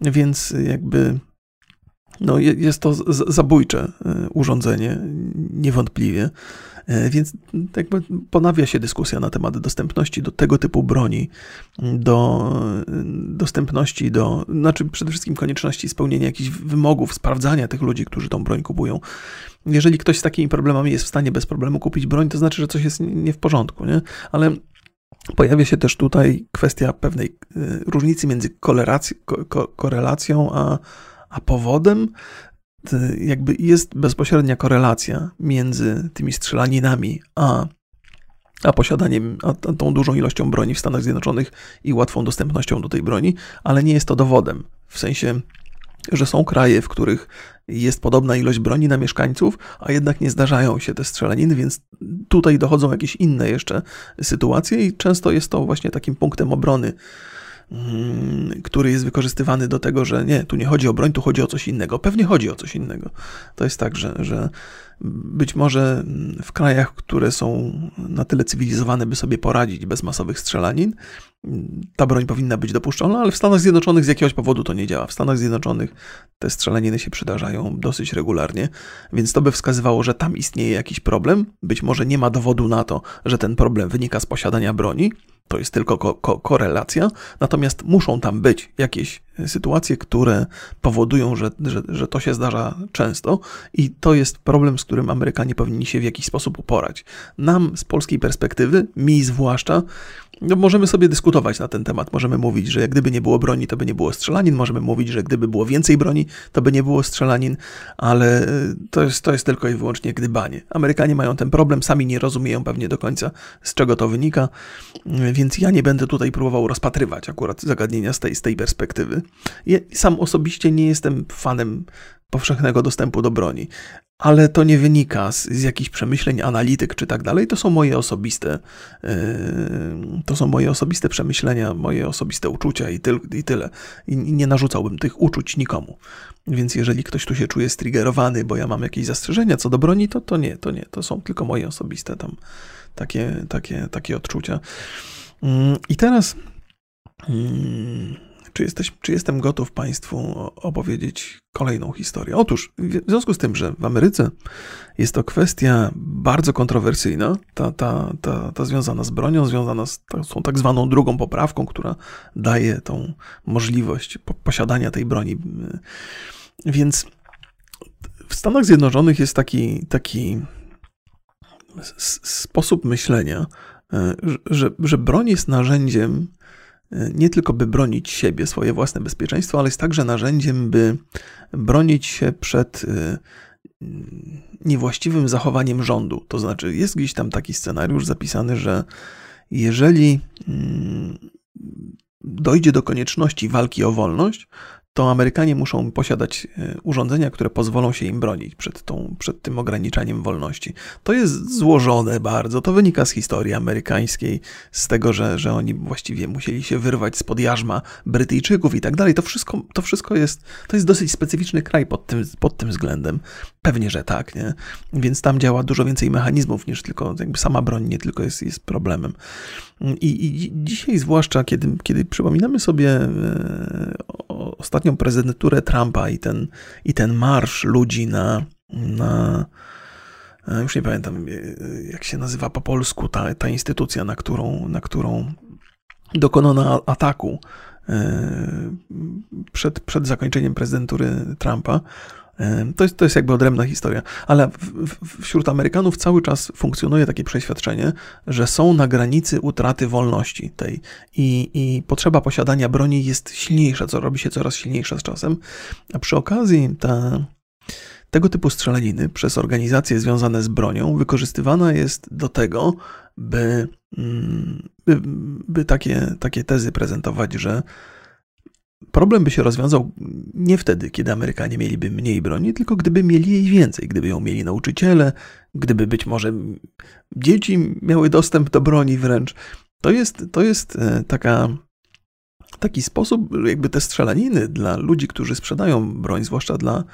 Więc jakby no, jest to zabójcze e, urządzenie, niewątpliwie. E, więc jakby ponawia się dyskusja na temat dostępności do tego typu broni, do dostępności do, znaczy przede wszystkim konieczności spełnienia jakichś wymogów, sprawdzania tych ludzi, którzy tą broń kupują. Jeżeli ktoś z takimi problemami jest w stanie bez problemu kupić broń, to znaczy, że coś jest nie w porządku, nie? Ale pojawia się też tutaj kwestia pewnej e, różnicy między korelacją a a powodem jakby jest bezpośrednia korelacja między tymi strzelaninami a, a posiadaniem, a tą dużą ilością broni w Stanach Zjednoczonych i łatwą dostępnością do tej broni, ale nie jest to dowodem. W sensie, że są kraje, w których jest podobna ilość broni na mieszkańców, a jednak nie zdarzają się te strzelaniny, więc tutaj dochodzą jakieś inne jeszcze sytuacje i często jest to właśnie takim punktem obrony który jest wykorzystywany do tego, że nie, tu nie chodzi o broń, tu chodzi o coś innego. Pewnie chodzi o coś innego. To jest tak, że, że być może w krajach, które są na tyle cywilizowane, by sobie poradzić bez masowych strzelanin, ta broń powinna być dopuszczona, ale w Stanach Zjednoczonych z jakiegoś powodu to nie działa. W Stanach Zjednoczonych te strzelaniny się przydarzają dosyć regularnie, więc to by wskazywało, że tam istnieje jakiś problem. Być może nie ma dowodu na to, że ten problem wynika z posiadania broni, to jest tylko ko ko korelacja, natomiast muszą tam być jakieś sytuacje, które powodują, że, że, że to się zdarza często i to jest problem, z którym Amerykanie powinni się w jakiś sposób uporać. Nam z polskiej perspektywy, mi zwłaszcza, no możemy sobie dyskutować na ten temat. Możemy mówić, że gdyby nie było broni, to by nie było strzelanin. Możemy mówić, że gdyby było więcej broni, to by nie było strzelanin, ale e, to jest, to jest tylko i wyłącznie gdybanie. Amerykanie mają ten problem, sami nie rozumieją pewnie do końca, z czego to wynika, więc ja nie będę tutaj próbował rozpatrywać akurat zagadnienia z tej, z tej perspektywy. Ja sam osobiście nie jestem fanem powszechnego dostępu do broni, ale to nie wynika z, z jakichś przemyśleń analityk czy tak dalej. To są moje osobiste, yy, to są moje osobiste przemyślenia, moje osobiste uczucia i, tyl, i tyle. I, I, nie narzucałbym tych uczuć nikomu. Więc jeżeli ktoś tu się czuje striggerowany, bo ja mam jakieś zastrzeżenia co do broni, to, to nie, to nie. To są tylko moje osobiste tam takie, takie, takie odczucia. Yy, I teraz. Yy, czy, jesteś, czy jestem gotów Państwu opowiedzieć kolejną historię? Otóż, w związku z tym, że w Ameryce jest to kwestia bardzo kontrowersyjna, ta, ta, ta, ta związana z bronią, związana z tą tak zwaną drugą poprawką, która daje tą możliwość posiadania tej broni. Więc w Stanach Zjednoczonych jest taki, taki sposób myślenia, e, że, że broń jest narzędziem nie tylko by bronić siebie, swoje własne bezpieczeństwo, ale jest także narzędziem, by bronić się przed y, niewłaściwym zachowaniem rządu. To znaczy, jest gdzieś tam taki scenariusz zapisany, że jeżeli mm, dojdzie do konieczności walki o wolność, to Amerykanie muszą posiadać e, urządzenia, które pozwolą się im bronić przed, tą, przed tym ograniczaniem wolności. To jest złożone bardzo, to wynika z historii amerykańskiej, z tego, że, że oni właściwie musieli się wyrwać spod jarzma Brytyjczyków i tak dalej. To wszystko, to wszystko jest, to jest dosyć specyficzny kraj pod tym, pod tym względem. Pewnie, że tak, nie? Więc tam działa dużo więcej mechanizmów niż tylko jakby sama broń, nie tylko jest, jest problemem. I, I, dzisiaj, zwłaszcza kiedy, kiedy przypominamy sobie e, ostatnią prezydenturę Trumpa i ten, i ten marsz ludzi na, na e, już nie pamiętam, e, jak się nazywa po polsku ta, ta instytucja, na którą, na którą dokonano ataku przed, przed zakończeniem prezydentury Trumpa. To jest, to jest jakby odrębna historia, ale w, w, wśród Amerykanów cały czas funkcjonuje takie przeświadczenie, że są na granicy utraty wolności tej i, i potrzeba posiadania broni jest silniejsza, co robi się coraz silniejsza z czasem. A przy okazji ta, tego typu strzelaniny przez organizacje związane z bronią wykorzystywana jest do tego, by, mm, by, by takie, takie tezy prezentować, że Problem by się rozwiązał nie wtedy, kiedy Amerykanie mieliby mniej broni, tylko gdyby mieli jej więcej, gdyby ją mieli nauczyciele, gdyby być może dzieci miały dostęp do broni wręcz. To jest, to jest e, taka, taki sposób, jakby te strzelaniny dla ludzi, którzy sprzedają broń, zwłaszcza dla,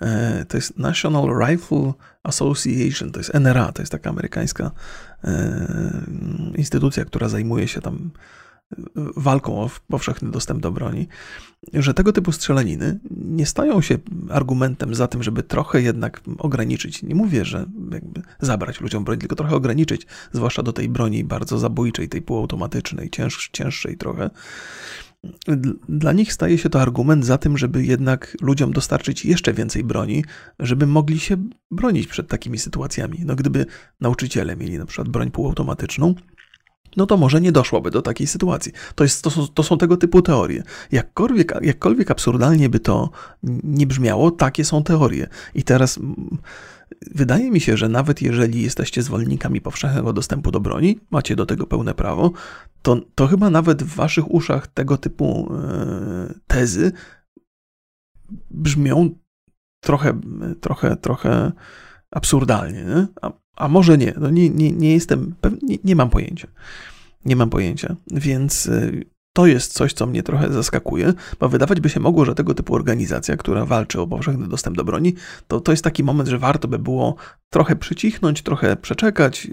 e, to jest National Rifle Association, to jest NRA, to jest taka amerykańska e, instytucja, która zajmuje się tam walką o powszechny dostęp do broni, że tego typu strzelaniny nie stają się argumentem za tym, żeby trochę jednak ograniczyć. Nie mówię, że zabrać ludziom broń, tylko trochę ograniczyć, zwłaszcza do tej broni bardzo zabójczej, tej półautomatycznej, cięż, cięższej trochę. Dla nich staje się to argument za tym, żeby jednak ludziom dostarczyć jeszcze więcej broni, żeby mogli się bronić przed takimi sytuacjami. No, gdyby nauczyciele mieli na przykład broń półautomatyczną, no to może nie doszłoby do takiej sytuacji. To, jest, to, są, to są tego typu teorie. Jakkolwiek, jakkolwiek absurdalnie by to nie brzmiało, takie są teorie. I teraz wydaje mi się, że nawet jeżeli jesteście zwolennikami powszechnego dostępu do broni, macie do tego pełne prawo, to, to chyba nawet w waszych uszach tego typu e, tezy brzmią trochę, trochę, trochę absurdalnie. Nie? A może nie, no nie, nie, nie jestem nie, nie mam pojęcia. Nie mam pojęcia, więc y, to jest coś, co mnie trochę zaskakuje, bo wydawać by się mogło, że tego typu organizacja, która walczy o powszechny dostęp do broni, to, to jest taki moment, że warto by było trochę przycichnąć, trochę przeczekać,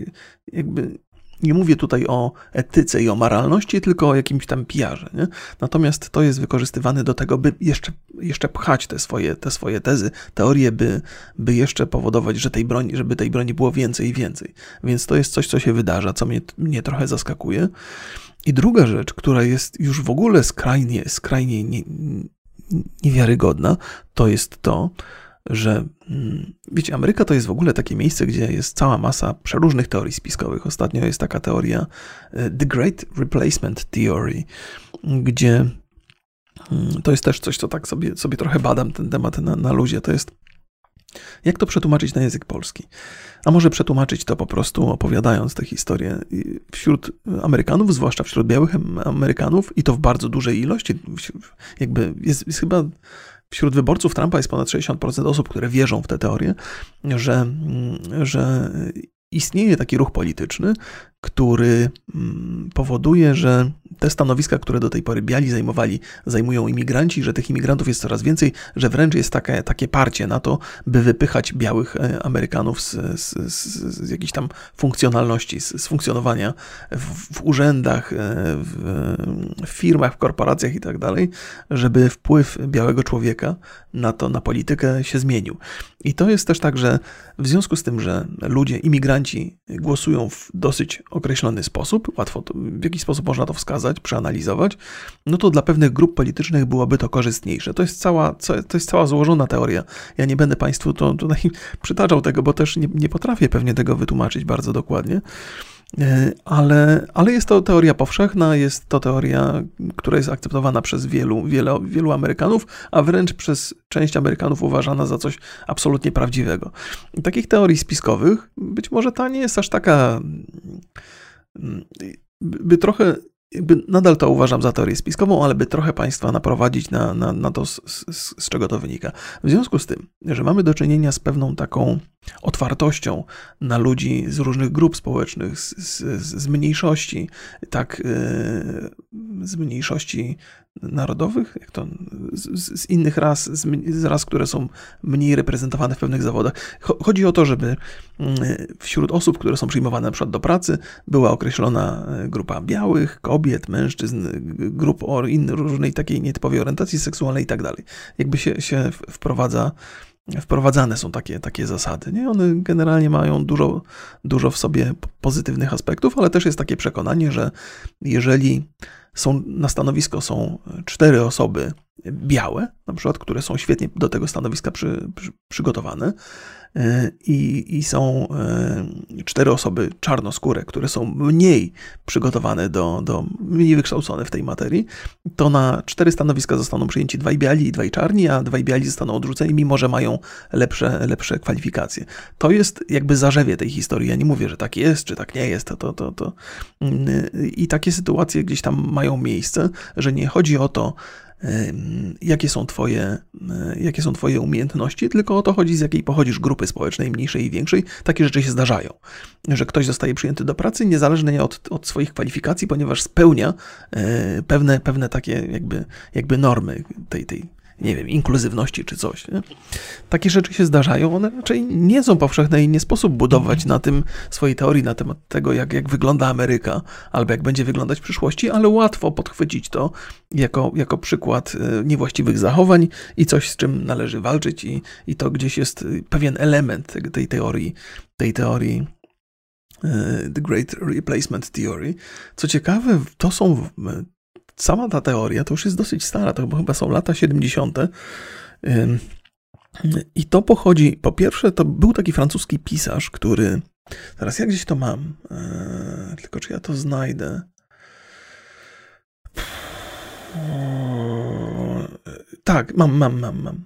jakby nie mówię tutaj o etyce i o moralności, tylko o jakimś tam pijarze. Nie? Natomiast to jest wykorzystywane do tego, by jeszcze, jeszcze pchać te swoje, te swoje tezy, teorie, by, by jeszcze powodować, że tej broni, żeby tej broni było więcej i więcej. Więc to jest coś, co się wydarza, co mnie, mnie trochę zaskakuje. I druga rzecz, która jest już w ogóle skrajnie, skrajnie nie, niewiarygodna, to jest to, że mm, wiecie, Ameryka to jest w ogóle takie miejsce, gdzie jest cała masa przeróżnych teorii spiskowych. Ostatnio jest taka teoria e, The Great Replacement Theory, gdzie mm, to jest też coś, co tak sobie, sobie trochę badam ten temat na, na luzie. To jest jak to przetłumaczyć na język polski? A może przetłumaczyć to po prostu opowiadając tę historię. Wśród Amerykanów, zwłaszcza wśród białych Amerykanów, i to w bardzo dużej ilości, jakby jest, jest chyba wśród wyborców Trumpa jest ponad 60% osób, które wierzą w tę teorię, że, że istnieje taki ruch polityczny, który mm, powoduje, że te stanowiska, które do tej pory biali zajmowali, zajmują imigranci, że tych imigrantów jest coraz więcej, że wręcz jest takie, takie parcie na to, by wypychać białych e, Amerykanów z, z, z, z jakiejś tam funkcjonalności, z, z funkcjonowania w, w urzędach, e, w, w, firmach, w korporacjach i tak dalej, żeby wpływ białego człowieka na to, na politykę się zmienił. I to jest też tak, że w związku z tym, że ludzie, imigranci głosują w dosyć określony sposób, łatwo to, w jaki sposób można to wskazać, przeanalizować, no to dla pewnych grup politycznych byłoby to korzystniejsze. To jest cała, to jest cała złożona teoria. Ja nie będę Państwu to, tutaj przytaczał tego, bo też nie, nie potrafię pewnie tego wytłumaczyć bardzo dokładnie. E, ale, ale jest to teoria powszechna, jest to teoria, która jest akceptowana przez wielu, wiele, wielu Amerykanów, a wręcz przez część Amerykanów uważana za coś absolutnie prawdziwego. Takich teorii spiskowych, być może ta nie jest aż taka, mm, by trochę jakby nadal to uważam za teorię spiskową, ale by trochę Państwa naprowadzić na, na, na to, z, z, z, czego to wynika. W związku z tym, że mamy do czynienia z pewną taką otwartością na ludzi z różnych grup społecznych, z, z, mniejszości, tak, yy, z mniejszości narodowych, jak to, z, z innych ras, z, z, ras, które są mniej reprezentowane w pewnych zawodach. Chodzi o to, żeby mm, wśród osób, które są przyjmowane na przykład do pracy, była określona e, grupa białych, kobiet, mężczyzn, grup o innej, różnej takiej nietypowej orientacji seksualnej i tak dalej. Jakby się, się wprowadza wprowadzane są takie, takie zasady. Nie? One generalnie mają dużo, dużo w sobie pozytywnych aspektów, ale też jest takie przekonanie, że jeżeli są, na stanowisko są cztery osoby białe, na przykład, które są świetnie do tego stanowiska przy, przy, przygotowane, i, i są e, cztery osoby czarnoskóre, które są mniej przygotowane do, do mniej wykształcone w tej materii, to na cztery stanowiska zostaną przyjęci dwaj biali i dwaj czarni, a dwaj biali zostaną odrzuceni, mimo że mają lepsze, lepsze kwalifikacje. To jest jakby zarzewie tej historii. Ja nie mówię, że tak jest, czy tak nie jest. To, to, to, to. I takie sytuacje gdzieś tam mają miejsce, że nie chodzi o to, jakie są twoje, e, jakie są twoje umiejętności, tylko o to chodzi, z jakiej pochodzisz grupy społecznej, mniejszej i większej. Takie rzeczy się zdarzają, że ktoś zostaje przyjęty do pracy niezależnie od, od swoich kwalifikacji, ponieważ spełnia e, pewne, pewne takie jakby, jakby normy tej, tej nie wiem, inkluzywności czy coś. Nie? Takie rzeczy się zdarzają, one raczej nie są powszechne i nie sposób budować na tym swojej teorii na temat tego, jak, jak wygląda Ameryka albo jak będzie wyglądać w przyszłości, ale łatwo podchwycić to jako, jako przykład e, niewłaściwych zachowań i coś, z czym należy walczyć i, i to gdzieś jest pewien element tej, tej teorii, tej teorii e, The Great Replacement Theory. Co ciekawe, to są sama ta teoria to już jest dosyć stara, to chyba są lata 70. I to pochodzi, po pierwsze, to był taki francuski pisarz, który. Teraz ja gdzieś to mam, e, tylko czy ja to znajdę. Tak, mam, mam, mam, mam.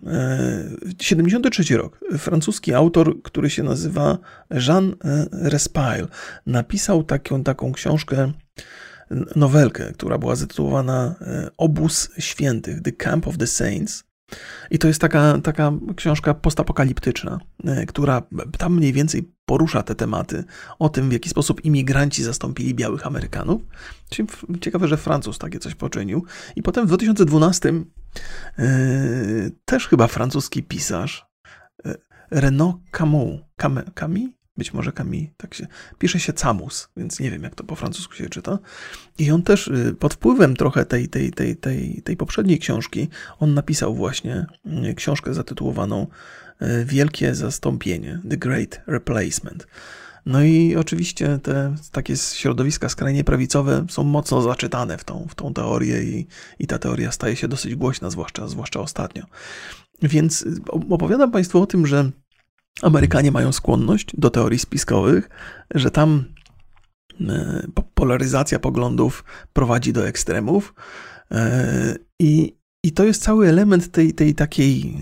73 e, rok. Francuski autor, który się nazywa Jean e, Respile, napisał taką, taką książkę nowelkę, która była zatytułowana e, Obóz Świętych, The Camp of the Saints. I to jest taka, taka książka postapokaliptyczna, e, która tam mniej więcej porusza te tematy o tym, w jaki sposób imigranci zastąpili białych Amerykanów. Ciekawe, że Francuz takie coś poczynił. I potem w 2012 yy, e, też chyba francuski pisarz Renaud Camus, Camus, Camus? Być może Camille, tak się, pisze się Camus, więc nie wiem jak to po francusku się czyta. I on też y, pod wpływem trochę tej, tej, tej, tej, tej poprzedniej książki, on napisał właśnie y, książkę zatytułowaną y, Wielkie Zastąpienie, The Great Replacement. No i oczywiście te takie środowiska skrajnie prawicowe są mocno zaczytane w tą, w tą teorię i, i ta teoria staje się dosyć głośna, zwłaszcza, zwłaszcza ostatnio. Więc opowiadam Państwu o tym, że Amerykanie mają skłonność do teorii spiskowych, że tam e, polaryzacja poglądów prowadzi do ekstremów e, i, i to jest cały element tej, tej takiej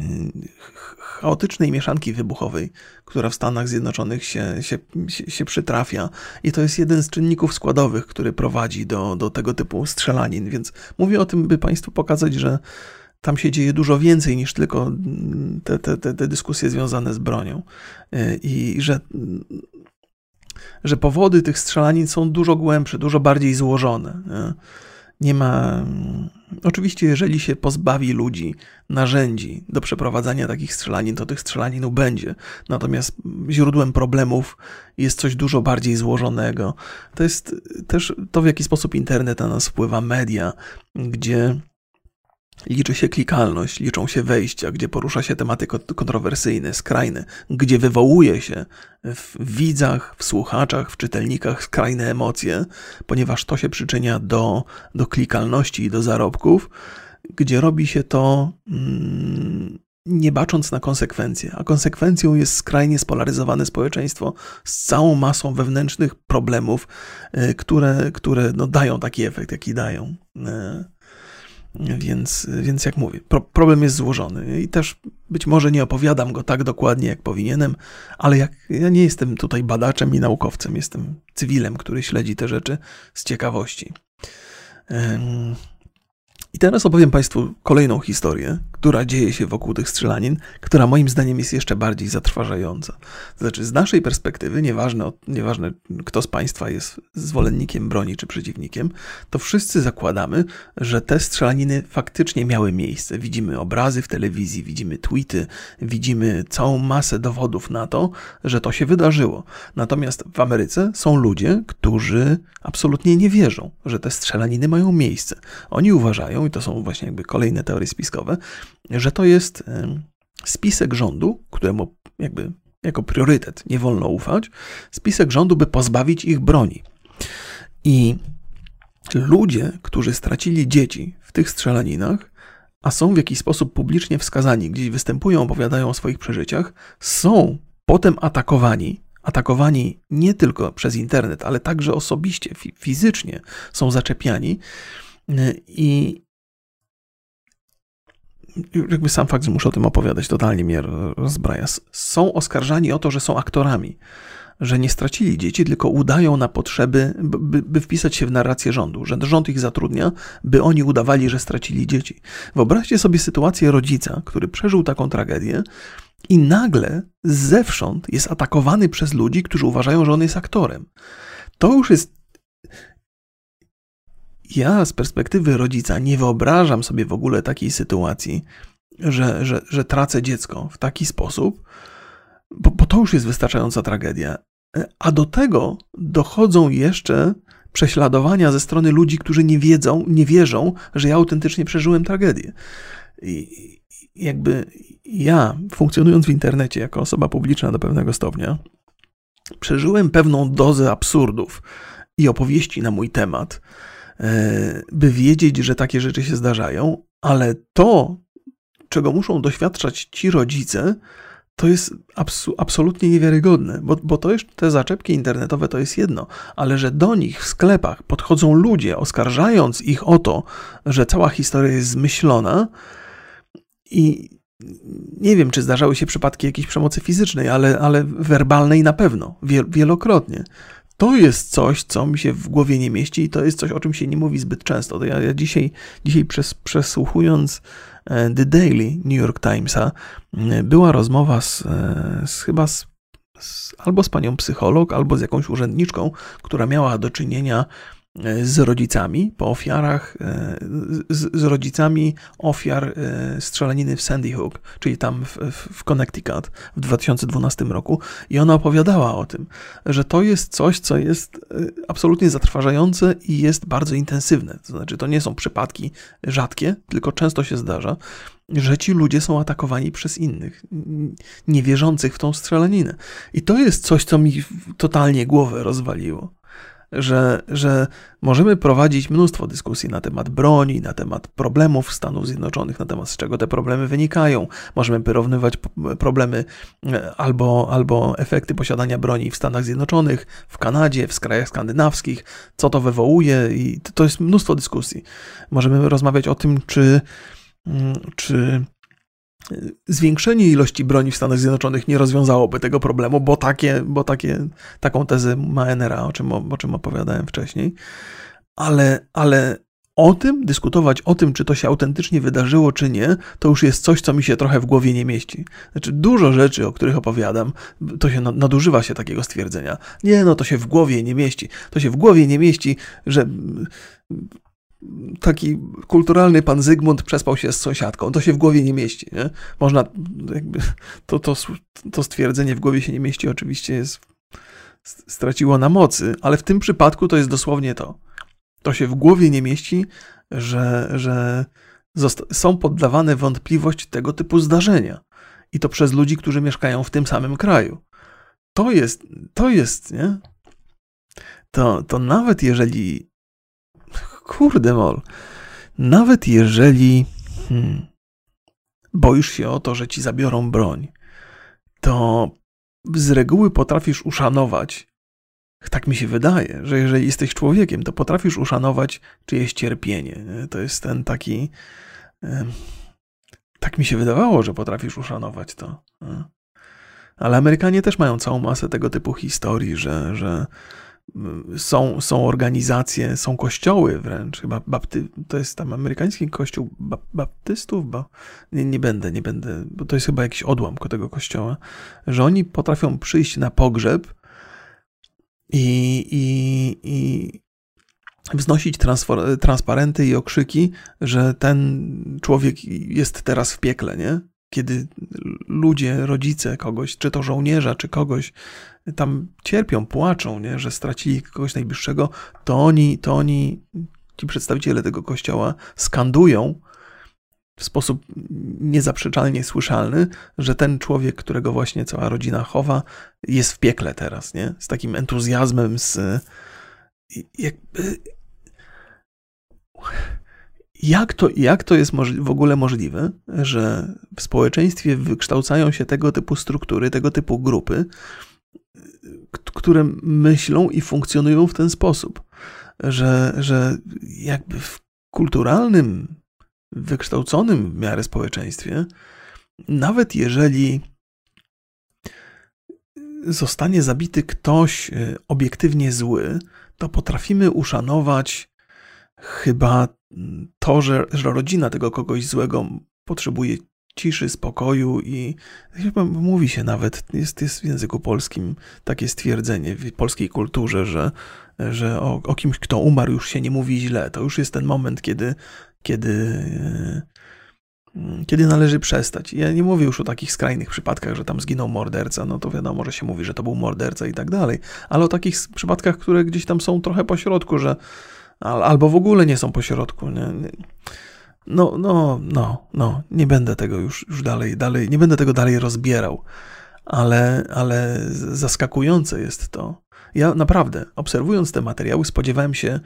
chaotycznej mieszanki wybuchowej, która w Stanach Zjednoczonych się, się, się, przytrafia. I to jest jeden z czynników składowych, który prowadzi do, do tego typu strzelanin. Więc mówię o tym, by Państwu pokazać, że tam się dzieje dużo więcej niż tylko te, te, te, te dyskusje związane z bronią. Y, I że, że powody tych strzelanin są dużo głębsze, dużo bardziej złożone. Nie ma. Oczywiście, jeżeli się pozbawi ludzi narzędzi do przeprowadzania takich strzelanin, to tych strzelanin będzie. Natomiast źródłem problemów jest coś dużo bardziej złożonego. To jest też to, w jaki sposób internet na nas wpływa, media, gdzie Liczy się klikalność, liczą się wejścia, gdzie porusza się tematy kontrowersyjne, skrajne, gdzie wywołuje się w widzach, w słuchaczach, w czytelnikach skrajne emocje, ponieważ to się przyczynia do, do klikalności i do zarobków, gdzie robi się to mm, nie bacząc na konsekwencje. A konsekwencją jest skrajnie spolaryzowane społeczeństwo z całą masą wewnętrznych problemów, y, które, które no, dają taki efekt, jaki dają. Więc, więc jak mówię, pro, problem jest złożony i też być może nie opowiadam go tak dokładnie, jak powinienem, ale jak, ja nie jestem tutaj badaczem i naukowcem, jestem cywilem, który śledzi te rzeczy z ciekawości. I teraz opowiem Państwu kolejną historię, która dzieje się wokół tych strzelanin, która moim zdaniem jest jeszcze bardziej zatrważająca. Znaczy, z naszej perspektywy, nieważne, nieważne kto z Państwa jest zwolennikiem broni czy przeciwnikiem, to wszyscy zakładamy, że te strzelaniny faktycznie miały miejsce. Widzimy obrazy w telewizji, widzimy tweety, widzimy całą masę dowodów na to, że to się wydarzyło. Natomiast w Ameryce są ludzie, którzy absolutnie nie wierzą, że te strzelaniny mają miejsce. Oni uważają, i to są właśnie jakby kolejne teorie spiskowe, że to jest spisek rządu, któremu jakby jako priorytet nie wolno ufać, spisek rządu, by pozbawić ich broni. I ludzie, którzy stracili dzieci w tych strzelaninach, a są w jakiś sposób publicznie wskazani, gdzieś występują, opowiadają o swoich przeżyciach, są potem atakowani. Atakowani nie tylko przez internet, ale także osobiście, fizycznie są zaczepiani. I jakby sam fakt, że muszę o tym opowiadać, totalnie mnie rozbraja. Są oskarżani o to, że są aktorami, że nie stracili dzieci, tylko udają na potrzeby, by, by wpisać się w narrację rządu, że rząd ich zatrudnia, by oni udawali, że stracili dzieci. Wyobraźcie sobie sytuację rodzica, który przeżył taką tragedię i nagle zewsząd jest atakowany przez ludzi, którzy uważają, że on jest aktorem. To już jest ja z perspektywy rodzica nie wyobrażam sobie w ogóle takiej sytuacji, że, że, że tracę dziecko w taki sposób, bo, bo to już jest wystarczająca tragedia. A do tego dochodzą jeszcze prześladowania ze strony ludzi, którzy nie wiedzą, nie wierzą, że ja autentycznie przeżyłem tragedię. I jakby ja, funkcjonując w internecie jako osoba publiczna do pewnego stopnia, przeżyłem pewną dozę absurdów i opowieści na mój temat, E, by wiedzieć, że takie rzeczy się zdarzają, ale to, czego muszą doświadczać ci rodzice, to jest absolutnie niewiarygodne, bo, bo to jest, te zaczepki internetowe to jest jedno, ale że do nich w sklepach podchodzą ludzie, oskarżając ich o to, że cała historia jest zmyślona i nie wiem, czy zdarzały się przypadki jakiejś przemocy fizycznej, ale, ale werbalnej na pewno, wielokrotnie to jest coś, co mi się w głowie nie mieści i to jest coś, o czym się nie mówi zbyt często. To ja, ja dzisiaj, dzisiaj przes, przesłuchując e, The Daily New York Timesa, była rozmowa z, e, z chyba z, albo z panią psycholog, albo z jakąś urzędniczką, która miała do czynienia z rodzicami po ofiarach, e, z, z, rodzicami ofiar e, strzelaniny w Sandy Hook, czyli tam w, w Connecticut w 2012 roku. I ona opowiadała o tym, że to jest coś, co jest e, absolutnie zatrważające i jest bardzo intensywne. To znaczy, to nie są przypadki rzadkie, tylko często się zdarza, że ci ludzie są atakowani przez innych, niewierzących w tą strzelaninę. I to jest coś, co mi totalnie głowę rozwaliło że, że możemy prowadzić mnóstwo dyskusji na temat broni, na temat problemów Stanów Zjednoczonych, na temat z czego te problemy wynikają. Możemy porównywać problemy e, albo, albo efekty posiadania broni w Stanach Zjednoczonych, w Kanadzie, w krajach skandynawskich, co to wywołuje i to jest mnóstwo dyskusji. Możemy rozmawiać o tym, czy, mm, czy zwiększenie ilości broni w Stanach Zjednoczonych nie rozwiązałoby tego problemu, bo, takie, bo takie, taką tezę ma NRA, o czym, o czym opowiadałem wcześniej. Ale, ale o tym, dyskutować o tym, czy to się autentycznie wydarzyło, czy nie, to już jest coś, co mi się trochę w głowie nie mieści. Znaczy, dużo rzeczy, o których opowiadam, to się nadużywa się takiego stwierdzenia. Nie, no to się w głowie nie mieści. To się w głowie nie mieści, że taki kulturalny pan Zygmunt przespał się z sąsiadką. To się w głowie nie mieści. Nie? Można, jakby, to, to, to stwierdzenie w głowie się nie mieści, oczywiście jest, straciło na mocy, ale w tym przypadku to jest dosłownie to. To się w głowie nie mieści, że, że są poddawane wątpliwość tego typu zdarzenia. I to przez ludzi, którzy mieszkają w tym samym kraju. To jest, to jest, nie? To, to nawet jeżeli Kurde mol. Nawet jeżeli hmm, boisz się o to, że ci zabiorą broń, to z reguły potrafisz uszanować, tak mi się wydaje, że jeżeli jesteś człowiekiem, to potrafisz uszanować czyjeś cierpienie. To jest ten taki. Tak mi się wydawało, że potrafisz uszanować to. Ale Amerykanie też mają całą masę tego typu historii, że, że są, są organizacje, są kościoły wręcz, chyba bapty, to jest tam amerykański kościół baptystów, bo nie, nie będę, nie będę, bo to jest chyba jakiś odłam tego kościoła, że oni potrafią przyjść na pogrzeb i, i, i wznosić transparenty i okrzyki, że ten człowiek jest teraz w piekle, nie? Kiedy ludzie, rodzice kogoś, czy to żołnierza, czy kogoś tam cierpią, płaczą, nie? że stracili kogoś najbliższego, to oni, to oni, ci przedstawiciele tego kościoła skandują w sposób niezaprzeczalnie słyszalny, że ten człowiek, którego właśnie cała rodzina chowa, jest w piekle teraz, nie? Z takim entuzjazmem, z jakby jak to, jak to jest w ogóle możliwe, że w społeczeństwie wykształcają się tego typu struktury, tego typu grupy, które myślą i funkcjonują w ten sposób, że, że jakby w kulturalnym, wykształconym w miarę społeczeństwie, nawet jeżeli zostanie zabity ktoś e, obiektywnie zły, to potrafimy uszanować chyba to, że, że rodzina tego kogoś złego potrzebuje ciszy, spokoju i chyba mówi się nawet, jest, jest w języku polskim takie stwierdzenie w polskiej kulturze, że, że o, o kimś, kto umarł, już się nie mówi źle. To już jest ten moment, kiedy, kiedy, kiedy należy przestać. Ja nie mówię już o takich skrajnych przypadkach, że tam zginął morderca, no to wiadomo, że się mówi, że to był morderca i tak dalej, ale o takich przypadkach, które gdzieś tam są trochę po środku, że albo w ogóle nie są po środku. Nie? No, no, no, no, nie będę tego już, już dalej, dalej, nie będę tego dalej rozbierał, ale, ale zaskakujące jest to. Ja naprawdę, obserwując te materiały, spodziewałem się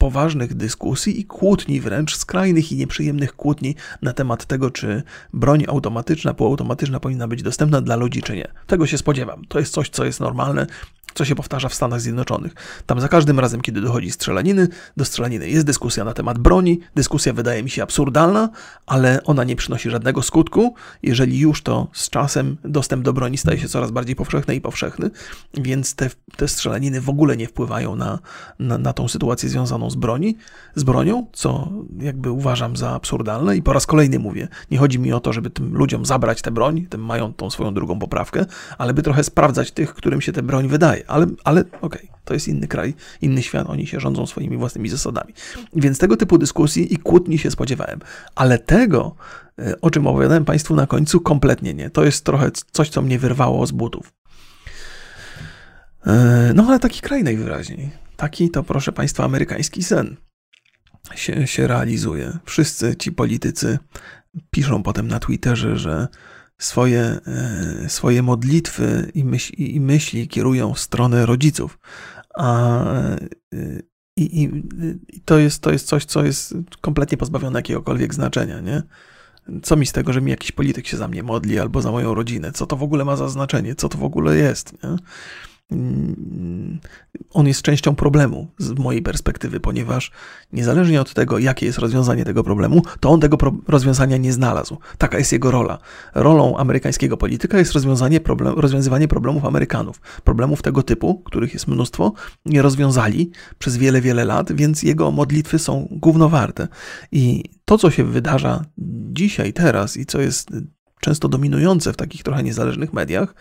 poważnych dyskusji i kłótni, wręcz skrajnych i nieprzyjemnych kłótni na temat tego, czy broń automatyczna, półautomatyczna powinna być dostępna dla ludzi, czy nie. Tego się spodziewam. To jest coś, co jest normalne co się powtarza w Stanach Zjednoczonych. Tam za każdym razem, kiedy dochodzi strzelaniny, do strzelaniny jest dyskusja na temat broni. Dyskusja wydaje mi się absurdalna, ale ona nie przynosi żadnego skutku. Jeżeli już, to z czasem dostęp do broni staje się coraz bardziej powszechny i powszechny, więc te, te strzelaniny w ogóle nie wpływają na, na, na tą sytuację związaną z broni, z bronią, co jakby uważam za absurdalne i po raz kolejny mówię, nie chodzi mi o to, żeby tym ludziom zabrać tę broń, tym mają tą swoją drugą poprawkę, ale by trochę sprawdzać tych, którym się tę broń wydaje ale, ale okej, okay, to jest inny kraj, inny świat, oni się rządzą swoimi własnymi zasadami. Więc tego typu dyskusji i kłótni się spodziewałem, ale tego, e, o czym opowiadałem Państwu na końcu, kompletnie nie. To jest trochę coś, co mnie wyrwało z butów. E, no ale taki kraj najwyraźniej. Taki to, proszę Państwa, amerykański sen się, się realizuje. Wszyscy ci politycy piszą potem na Twitterze, że swoje, e, swoje modlitwy i, myśl, i myśli kierują w stronę rodziców. A, e, i, i, i, to, jest, to jest coś, co jest kompletnie pozbawione jakiegokolwiek znaczenia, nie? Co mi z tego, że mi jakiś polityk się za mnie modli albo za moją rodzinę? Co to w ogóle ma za znaczenie? Co to w ogóle jest? Nie? On jest częścią problemu z mojej perspektywy, ponieważ niezależnie od tego, jakie jest rozwiązanie tego problemu, to on tego pro rozwiązania nie znalazł. Taka jest jego rola. Rolą amerykańskiego polityka jest rozwiązanie problem, rozwiązywanie problemów Amerykanów. Problemów tego typu, których jest mnóstwo, nie rozwiązali przez wiele, wiele lat, więc jego modlitwy są gównowarte. I to, co się wydarza dzisiaj, teraz i co jest często dominujące w takich trochę niezależnych mediach,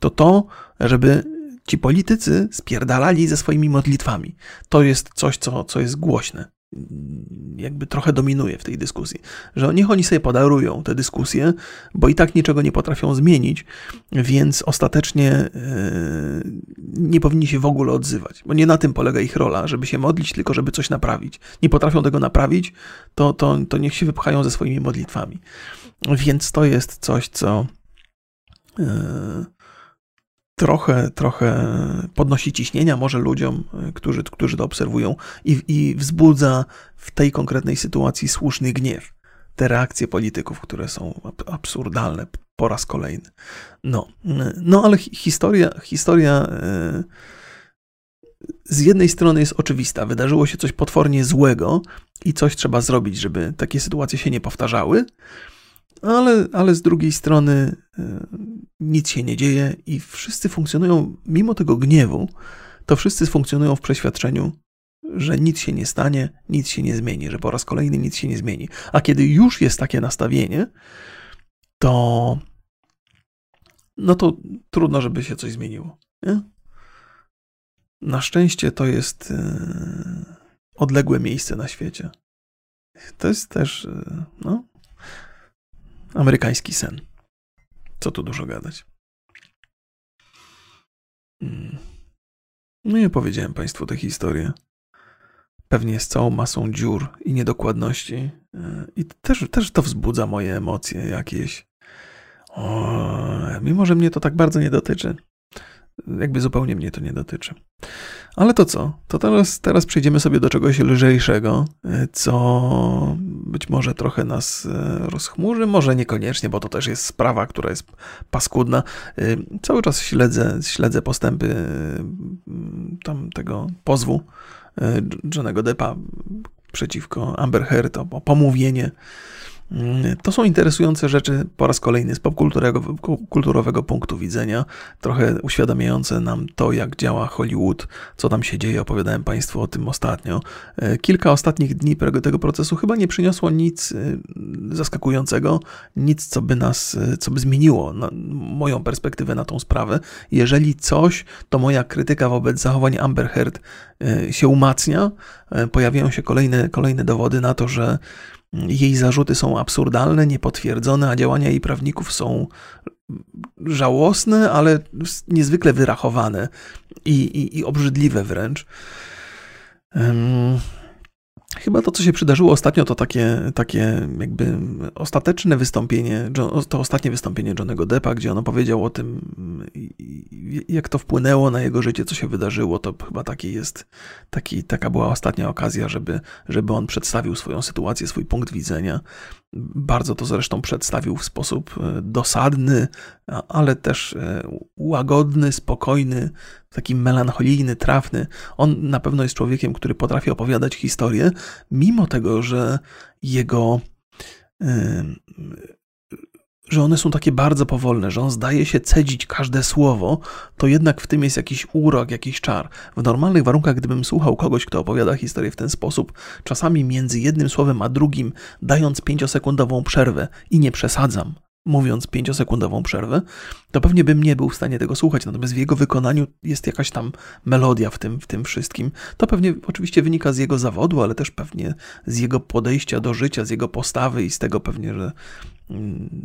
to to, żeby Ci politycy spierdalali ze swoimi modlitwami. To jest coś, co, co jest głośne. Jakby trochę dominuje w tej dyskusji, że niech oni sobie podarują te dyskusje, bo i tak niczego nie potrafią zmienić, więc ostatecznie e, nie powinni się w ogóle odzywać, bo nie na tym polega ich rola, żeby się modlić, tylko żeby coś naprawić. Nie potrafią tego naprawić, to, to, to niech się wypchają ze swoimi modlitwami. Więc to jest coś, co. Trochę, trochę podnosi ciśnienia może ludziom, e, którzy, którzy to obserwują i, i wzbudza w tej konkretnej sytuacji słuszny gniew. Te reakcje polityków, które są absurdalne po raz kolejny. No, no ale historia, historia e, z jednej strony jest oczywista. Wydarzyło się coś potwornie złego i coś trzeba zrobić, żeby takie sytuacje się nie powtarzały ale, ale z drugiej strony e, nic się nie dzieje i wszyscy funkcjonują, mimo tego gniewu, to wszyscy funkcjonują w przeświadczeniu, że nic się nie stanie, nic się nie zmieni, że po raz kolejny nic się nie zmieni. A kiedy już jest takie nastawienie, to no to trudno, żeby się coś zmieniło. Nie? Na szczęście to jest e, odległe miejsce na świecie. To jest też e, no, amerykański sen. Co tu dużo gadać. Mm. No i opowiedziałem Państwu tę historię. Pewnie z całą masą dziur i niedokładności. E, I też, też to wzbudza moje emocje jakieś. O, mimo, że mnie to tak bardzo nie dotyczy. Jakby zupełnie mnie to nie dotyczy. Ale to co? To teraz, teraz przejdziemy sobie do czegoś lżejszego, co być może trochę nas e, rozchmurzy, może niekoniecznie, bo to też jest sprawa, która jest paskudna. E, cały czas śledzę, śledzę postępy e, tam tego pozwu Johnego Deppa przeciwko Amber Heard o pomówienie to są interesujące rzeczy po raz kolejny z popkulturowego punktu widzenia, trochę uświadamiające nam to, jak działa Hollywood, co tam się dzieje. Opowiadałem Państwu o tym ostatnio. E, kilka ostatnich dni tego procesu chyba nie przyniosło nic e, zaskakującego, nic, co by nas, e, co by zmieniło moją perspektywę na tą sprawę. Jeżeli coś, to moja krytyka wobec zachowań Amber Heard się umacnia. Pojawiają się kolejne, kolejne dowody na to, że jej zarzuty są absurdalne, niepotwierdzone, a działania jej prawników są żałosne, ale niezwykle wyrachowane i, i, i obrzydliwe wręcz. Chyba to, co się przydarzyło ostatnio, to takie, takie jakby ostateczne wystąpienie, to ostatnie wystąpienie Johnego Deppa, gdzie on opowiedział o tym, jak to wpłynęło na jego życie, co się wydarzyło. To chyba taki jest, taki, taka była ostatnia okazja, żeby, żeby on przedstawił swoją sytuację, swój punkt widzenia. Bardzo to zresztą przedstawił w sposób e, dosadny, ale też e, łagodny, spokojny, taki melancholijny, trafny. On na pewno jest człowiekiem, który potrafi opowiadać historię, mimo tego, że jego że one są takie bardzo powolne, że on zdaje się cedzić każde słowo, to jednak w tym jest jakiś urok, jakiś czar. W normalnych warunkach, gdybym słuchał kogoś, kto opowiada historię w ten sposób, czasami między jednym słowem a drugim, dając pięciosekundową przerwę i nie przesadzam, mówiąc pięciosekundową przerwę, to pewnie bym nie był w stanie tego słuchać. Natomiast w jego wykonaniu jest jakaś tam melodia w tym, w tym wszystkim. To pewnie oczywiście wynika z jego zawodu, ale też pewnie z jego podejścia do życia, z jego postawy i z tego pewnie, że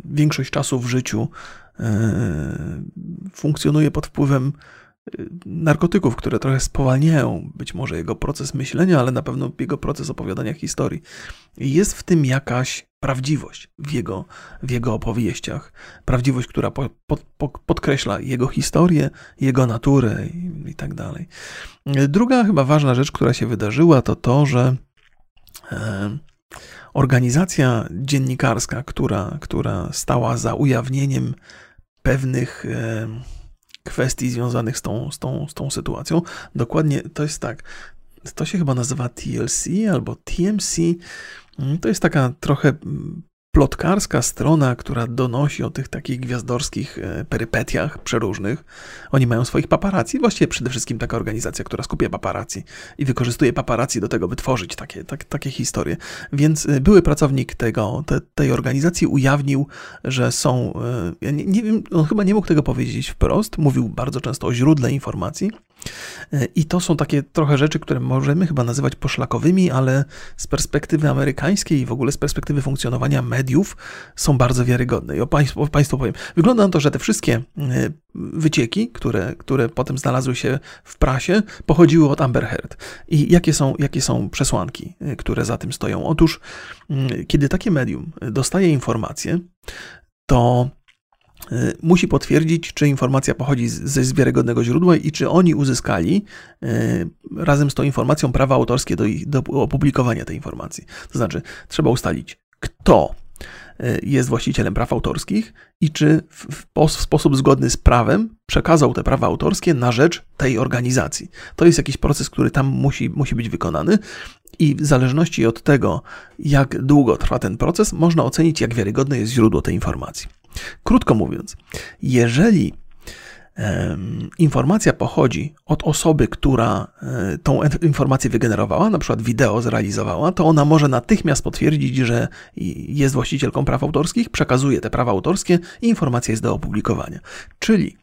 większość czasu w życiu e, funkcjonuje pod wpływem narkotyków, które trochę spowalniają być może jego proces myślenia, ale na pewno jego proces opowiadania historii. Jest w tym jakaś prawdziwość w jego, w jego opowieściach. Prawdziwość, która po, po, podkreśla jego historię, jego naturę i, i tak dalej. Druga chyba ważna rzecz, która się wydarzyła, to to, że e, organizacja dziennikarska, która, która stała za ujawnieniem pewnych e, kwestii związanych z tą, z, tą, z tą sytuacją. Dokładnie to jest tak. To się chyba nazywa TLC albo TMC. To jest taka trochę plotkarska strona, która donosi o tych takich gwiazdorskich e, perypetiach przeróżnych. Oni mają swoich paparazzi, właściwie przede wszystkim taka organizacja, która skupia paparazzi i wykorzystuje paparazzi do tego, by tworzyć takie, tak, takie historie. Więc e, były pracownik tego, te, tej organizacji ujawnił, że są, e, ja nie, nie wiem, on chyba nie mógł tego powiedzieć wprost, mówił bardzo często o źródle informacji, i to są takie trochę rzeczy, które możemy chyba nazywać poszlakowymi, ale z perspektywy amerykańskiej i w ogóle z perspektywy funkcjonowania mediów są bardzo wiarygodne. I o Państwu, o państwu powiem. Wygląda na to, że te wszystkie e, wycieki, które, które potem znalazły się w prasie, pochodziły od Amber Heard. I jakie są, jakie są przesłanki, e, które za tym stoją? Otóż, mm, kiedy takie medium dostaje informacje, to musi potwierdzić, czy informacja pochodzi ze wiarygodnego źródła i czy oni uzyskali y, razem z tą informacją prawa autorskie do, do opublikowania tej informacji. To znaczy, trzeba ustalić, kto y, jest właścicielem praw autorskich i czy w, w, w, sposób zgodny z prawem przekazał te prawa autorskie na rzecz tej organizacji. To jest jakiś proces, który tam musi, musi być wykonany i w zależności od tego, jak długo trwa ten proces, można ocenić, jak wiarygodne jest źródło tej informacji. Krótko mówiąc, jeżeli informacja pochodzi od osoby, która e, tą informację wygenerowała, na przykład wideo zrealizowała, to ona może natychmiast potwierdzić, że jest właścicielką praw autorskich, przekazuje te prawa autorskie i informacja jest do opublikowania. Czyli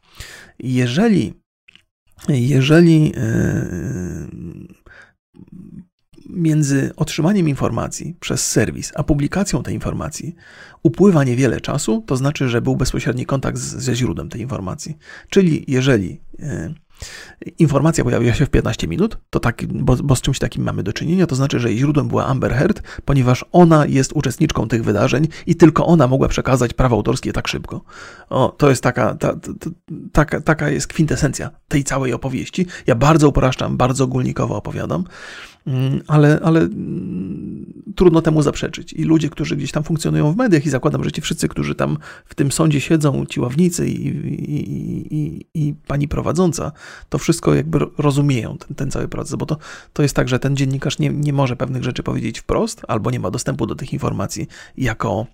jeżeli, jeżeli e, między otrzymaniem informacji przez serwis a publikacją tej informacji upływa niewiele czasu, to znaczy, że był bezpośredni kontakt z, ze źródłem tej informacji. Czyli jeżeli e, informacja pojawiła się w 15 minut, to tak, bo, bo, z czymś takim mamy do czynienia, to znaczy, że jej źródłem była Amber Heard, ponieważ ona jest uczestniczką tych wydarzeń i tylko ona mogła przekazać prawa autorskie tak szybko. O, to jest taka, ta, ta, taka, taka jest kwintesencja tej całej opowieści. Ja bardzo upraszczam, bardzo ogólnikowo opowiadam. Mm, ale, ale mm, trudno temu zaprzeczyć. I ludzie, którzy gdzieś tam funkcjonują w mediach, i zakładam, że ci wszyscy, którzy tam w tym sądzie siedzą, ci ławnicy i, i, i, i pani prowadząca, to wszystko jakby rozumieją ten, ten cały proces, bo to, to jest tak, że ten dziennikarz nie, nie może pewnych rzeczy powiedzieć wprost, albo nie ma dostępu do tych informacji jako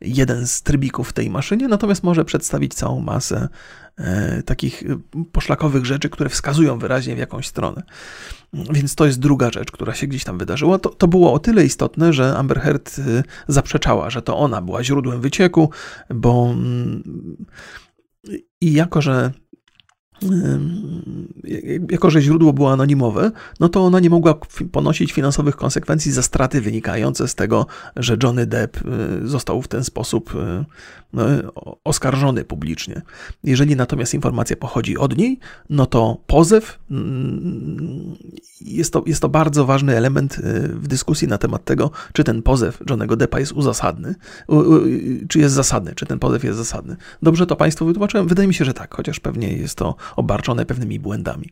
jeden z trybików tej maszynie, natomiast może przedstawić całą masę e, takich e, poszlakowych rzeczy, które wskazują wyraźnie w jakąś stronę. Więc to jest druga rzecz, która się gdzieś tam wydarzyła. To, to było o tyle istotne, że Amber Heard e, zaprzeczała, że to ona była źródłem wycieku, bo mm, i jako, że jako że źródło było anonimowe, no to ona nie mogła ponosić finansowych konsekwencji za straty wynikające z tego, że Johnny Depp y, został w ten sposób y, oskarżony publicznie. Jeżeli natomiast informacja pochodzi od niej, no to pozew mm, jest to, jest to bardzo ważny element y, w dyskusji na temat tego, czy ten pozew Johnego Deppa jest uzasadny, czy jest zasadny, czy ten pozew jest zasadny. Dobrze to Państwu wytłumaczyłem? Wydaje mi się, że tak, chociaż pewnie jest to obarczone pewnymi błędami.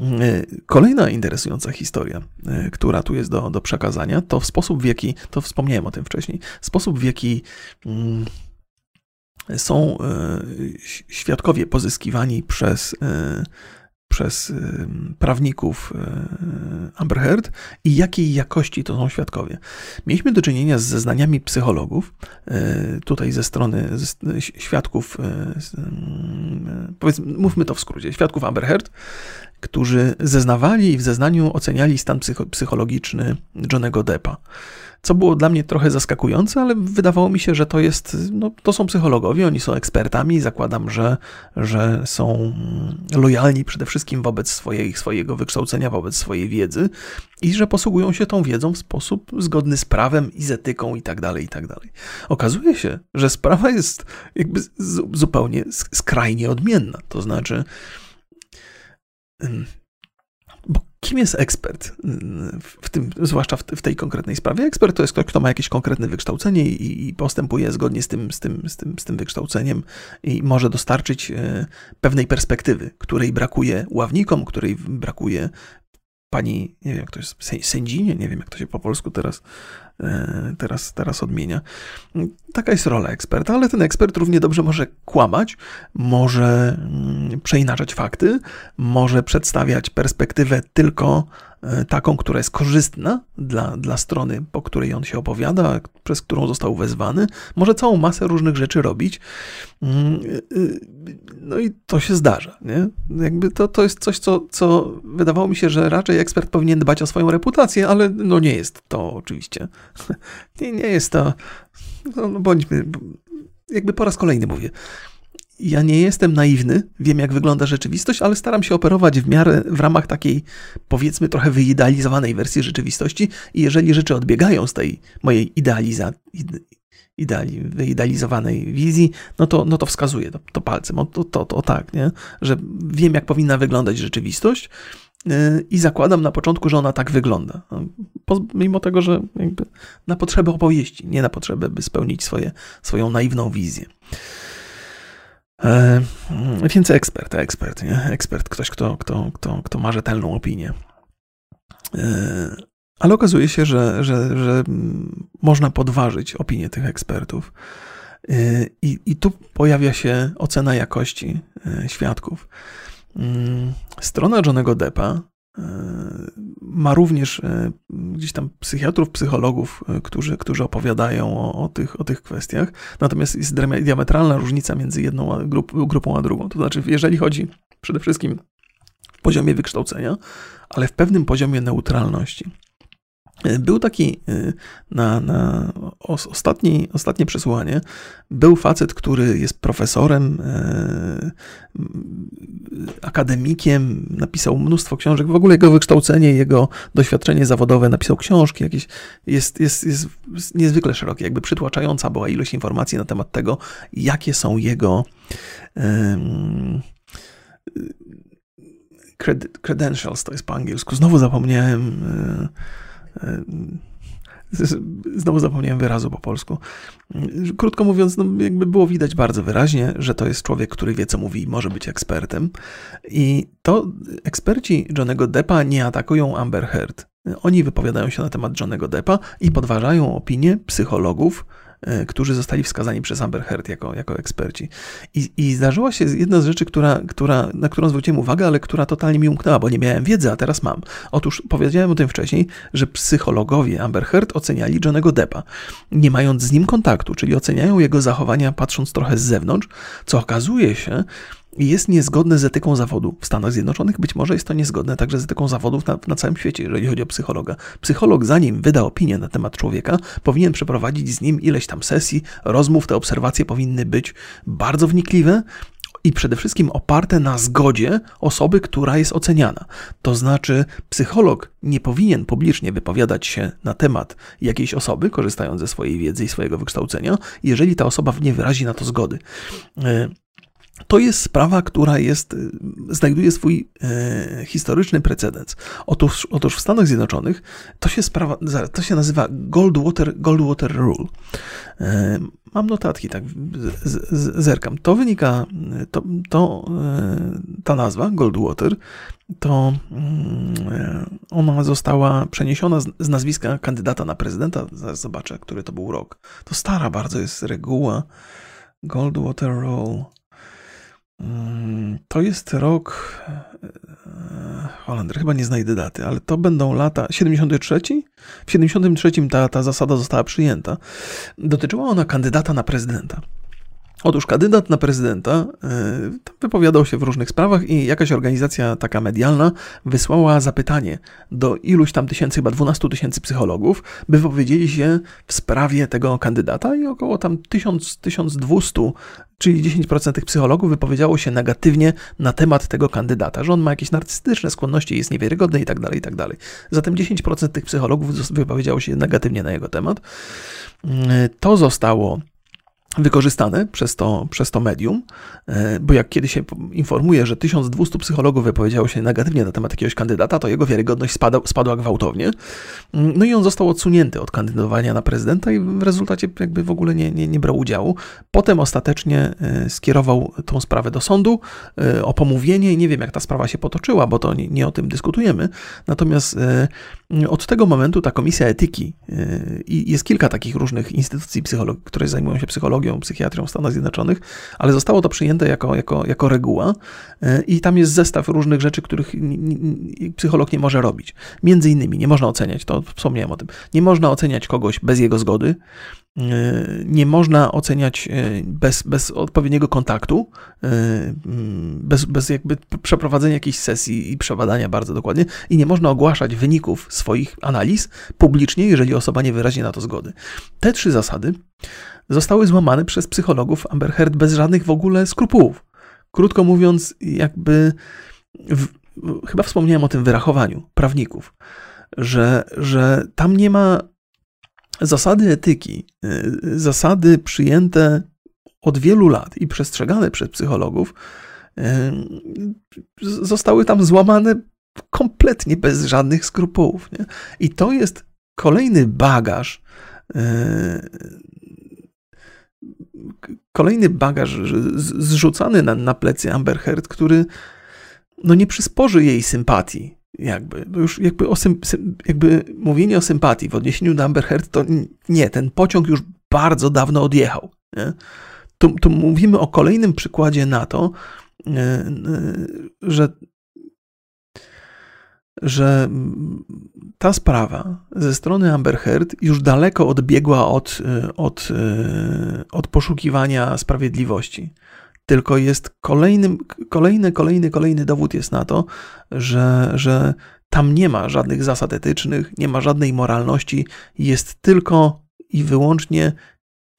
Y, kolejna interesująca historia, y, która tu jest do, do przekazania, to w sposób, w jaki, to wspomniałem o tym wcześniej, sposób, w jaki mm, są świadkowie pozyskiwani przez przez prawników Amber Heard i jakiej jakości to są świadkowie. Mieliśmy do czynienia z zeznaniami psychologów, e, tutaj ze strony świadków, e, powiedzmy, mówmy to w skrócie, świadków Amber Heard, którzy zeznawali i w zeznaniu oceniali stan psychologiczny Johnego Deppa. Co było dla mnie trochę zaskakujące, ale wydawało mi się, że to jest, no, to są psychologowie, oni są ekspertami, zakładam, że, że są lojalni przede wszystkim wobec swojej, swojego wykształcenia, wobec swojej wiedzy i że posługują się tą wiedzą w sposób zgodny z prawem i z etyką i tak dalej, i tak. Okazuje się, że sprawa jest jakby zupełnie skrajnie odmienna, to znaczy bo kim jest ekspert w tym, zwłaszcza w, tej konkretnej sprawie? Ekspert to jest ktoś, kto ma jakieś konkretne wykształcenie i, postępuje zgodnie z tym, z, tym, z, tym, z tym wykształceniem i może dostarczyć e, pewnej perspektywy, której brakuje ławnikom, której brakuje pani, nie wiem jak to jest, sędzinie, nie wiem jak to się po polsku teraz, teraz, teraz odmienia. Taka jest rola eksperta, ale ten ekspert równie dobrze może kłamać, może mm, przeinaczać fakty, może przedstawiać perspektywę tylko E, taką, która jest korzystna dla, dla strony, po której on się opowiada, przez którą został wezwany, może całą masę różnych rzeczy robić. Mm, e, e, no i to się zdarza. Nie? Jakby to, to jest coś, co, co wydawało mi się, że raczej ekspert powinien dbać o swoją reputację, ale no nie jest to oczywiście. Nie, nie jest to. No, no bądźmy. Jakby po raz kolejny mówię ja nie jestem naiwny, wiem jak wygląda rzeczywistość, ale staram się operować w miarę w ramach takiej, powiedzmy, trochę wyidealizowanej wersji rzeczywistości i jeżeli rzeczy odbiegają z tej mojej idealiza, ideali, wyidealizowanej wizji, no to, no to wskazuję to, to palcem, o, to, to, to tak, nie? że wiem jak powinna wyglądać rzeczywistość yy, i zakładam na początku, że ona tak wygląda. Mimo tego, że na potrzeby opowieści, nie na potrzeby, by spełnić swoje, swoją naiwną wizję. E, więc ekspert, ekspert, nie? ekspert, ktoś, kto, kto, kto, kto ma rzetelną opinię. E, ale okazuje się, że, że, że można podważyć opinię tych ekspertów. E, I, I tu pojawia się ocena jakości świadków. Mm, strona Johnego Deppa ma również gdzieś tam psychiatrów, psychologów, którzy, którzy opowiadają o, o, tych, o tych kwestiach. Natomiast jest diametralna różnica między jedną grup, grupą a drugą. To znaczy, jeżeli chodzi przede wszystkim w poziomie wykształcenia, ale w pewnym poziomie neutralności. Był taki y, na, na ostatni, ostatnie przesłuchanie. Był facet, który jest profesorem, y, akademikiem, napisał mnóstwo książek. W ogóle jego wykształcenie, jego doświadczenie zawodowe, napisał książki jakieś, jest, jest, jest niezwykle szerokie, jakby przytłaczająca była ilość informacji na temat tego, jakie są jego um, credentials, to jest po angielsku. Znowu zapomniałem. Znowu zapomniałem wyrazu po polsku. Krótko mówiąc, no jakby było widać bardzo wyraźnie, że to jest człowiek, który wie, co mówi i może być ekspertem. I to eksperci Johnego Deppa nie atakują Amber Heard. Oni wypowiadają się na temat Johnego Deppa i podważają opinię psychologów, E, którzy zostali wskazani przez Amber Heard jako, jako eksperci. I, I zdarzyła się jedna z rzeczy, która, która, na którą zwróciłem uwagę, ale która totalnie mi umknęła, bo nie miałem wiedzy, a teraz mam. Otóż powiedziałem o tym wcześniej, że psychologowie Amber Heard oceniali Johnego Deppa, nie mając z nim kontaktu, czyli oceniają jego zachowania patrząc trochę z zewnątrz, co okazuje się, jest niezgodne z etyką zawodu w Stanach Zjednoczonych. Być może jest to niezgodne także z etyką zawodów na, na, całym świecie, jeżeli chodzi o psychologa. Psycholog, zanim wyda opinię na temat człowieka, powinien przeprowadzić z nim ileś tam sesji, rozmów. Te obserwacje powinny być bardzo wnikliwe, i przede wszystkim oparte na zgodzie osoby, która jest oceniana. To znaczy, psycholog nie powinien publicznie wypowiadać się na temat jakiejś osoby, korzystając ze swojej wiedzy i swojego wykształcenia, jeżeli ta osoba nie wyrazi na to zgody. E, to jest sprawa, która jest, y, znajduje swój e, historyczny precedens. Otóż, otóż w Stanach Zjednoczonych to się, sprawa, to się nazywa Goldwater, Goldwater Rule. E, mam notatki, tak z, z, zerkam. To wynika, to, to e, ta nazwa Goldwater, to mm, ona została przeniesiona z, z nazwiska kandydata na prezydenta. Zaraz zobaczę, który to był rok. To stara bardzo jest reguła. Goldwater Rule. Mm, to jest rok. E, Holender, chyba nie znajdę daty, ale to będą lata 73. W 73 ta, ta zasada została przyjęta. Dotyczyła ona kandydata na prezydenta. Otóż kandydat na prezydenta e, wypowiadał się w różnych sprawach i jakaś organizacja taka medialna wysłała zapytanie do iluś tam tysięcy, chyba 12 tysięcy psychologów, by wypowiedzieli się w sprawie tego kandydata i około tam 1000, 1200 czyli 10% tych psychologów wypowiedziało się negatywnie na temat tego kandydata, że on ma jakieś narcystyczne skłonności, jest niewiarygodny i tak dalej, i tak dalej. Zatem 10% tych psychologów wypowiedziało się negatywnie na jego temat. To zostało wykorzystane przez to, przez to medium, e, bo jak kiedyś się informuje, że 1200 psychologów wypowiedziało się negatywnie na temat jakiegoś kandydata, to jego wiarygodność spada, spadła gwałtownie. No i on został odsunięty od kandydowania na prezydenta i w rezultacie jakby w ogóle nie, nie, nie brał udziału. Potem ostatecznie e, skierował tą sprawę do sądu e, o pomówienie i nie wiem jak ta sprawa się potoczyła, bo to nie, nie o tym dyskutujemy. Natomiast od tego momentu ta komisja etyki i jest kilka takich różnych instytucji, które zajmują się psychologią, psychologią, psychiatrią w Stanach Zjednoczonych, ale zostało to przyjęte jako, jako, jako reguła e, i tam jest zestaw różnych rzeczy, których psycholog nie może robić. Między innymi nie można oceniać, to wspomniałem o tym, nie można oceniać kogoś bez jego zgody, nie można oceniać e, bez, bez odpowiedniego kontaktu, bez, bez jakby przeprowadzenia jakiejś sesji i przebadania bardzo dokładnie i nie można ogłaszać wyników swoich analiz publicznie, jeżeli osoba nie wyrazi na to zgody. Te trzy zasady zostały złamane przez psychologów Amber Heard bez żadnych w ogóle skrupułów. Krótko mówiąc, jakby w, chyba wspomniałem o tym wyrachowaniu prawników, że, że tam nie ma zasady etyki, y, zasady przyjęte od wielu lat i przestrzegane przez psychologów, y, zostały tam złamane kompletnie bez żadnych skrupułów. Nie? I to jest kolejny bagaż y, kolejny bagaż zrzucany na, na plecy Amber Heard, który no nie przysporzy jej sympatii. Jakby, już jakby, o jakby mówienie o sympatii w odniesieniu do Amber Heard to nie, ten pociąg już bardzo dawno odjechał. Nie? Tu, tu mówimy o kolejnym przykładzie na to, e, e, że że ta sprawa ze strony Amber Heard już daleko odbiegła od, od, od poszukiwania sprawiedliwości. Tylko jest kolejnym, kolejny, kolejny, kolejny dowód jest na to, że, że tam nie ma żadnych zasad etycznych, nie ma żadnej moralności, jest tylko i wyłącznie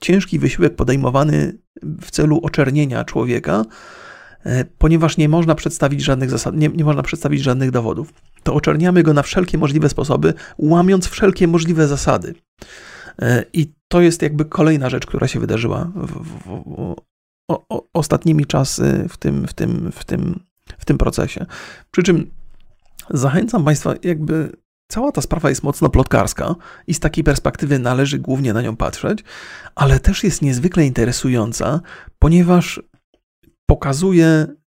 ciężki wysiłek podejmowany w celu oczernienia człowieka, e, ponieważ nie można przedstawić żadnych zasad, nie, nie można przedstawić żadnych dowodów. To oczerniamy go na wszelkie możliwe sposoby, łamiąc wszelkie możliwe zasady. E, I to jest jakby kolejna rzecz, która się wydarzyła w, w, w, o, o, ostatnimi czasy w tym, w, tym, w, tym, w tym procesie. Przy czym zachęcam Państwa, jakby cała ta sprawa jest mocno plotkarska i z takiej perspektywy należy głównie na nią patrzeć, ale też jest niezwykle interesująca, ponieważ pokazuje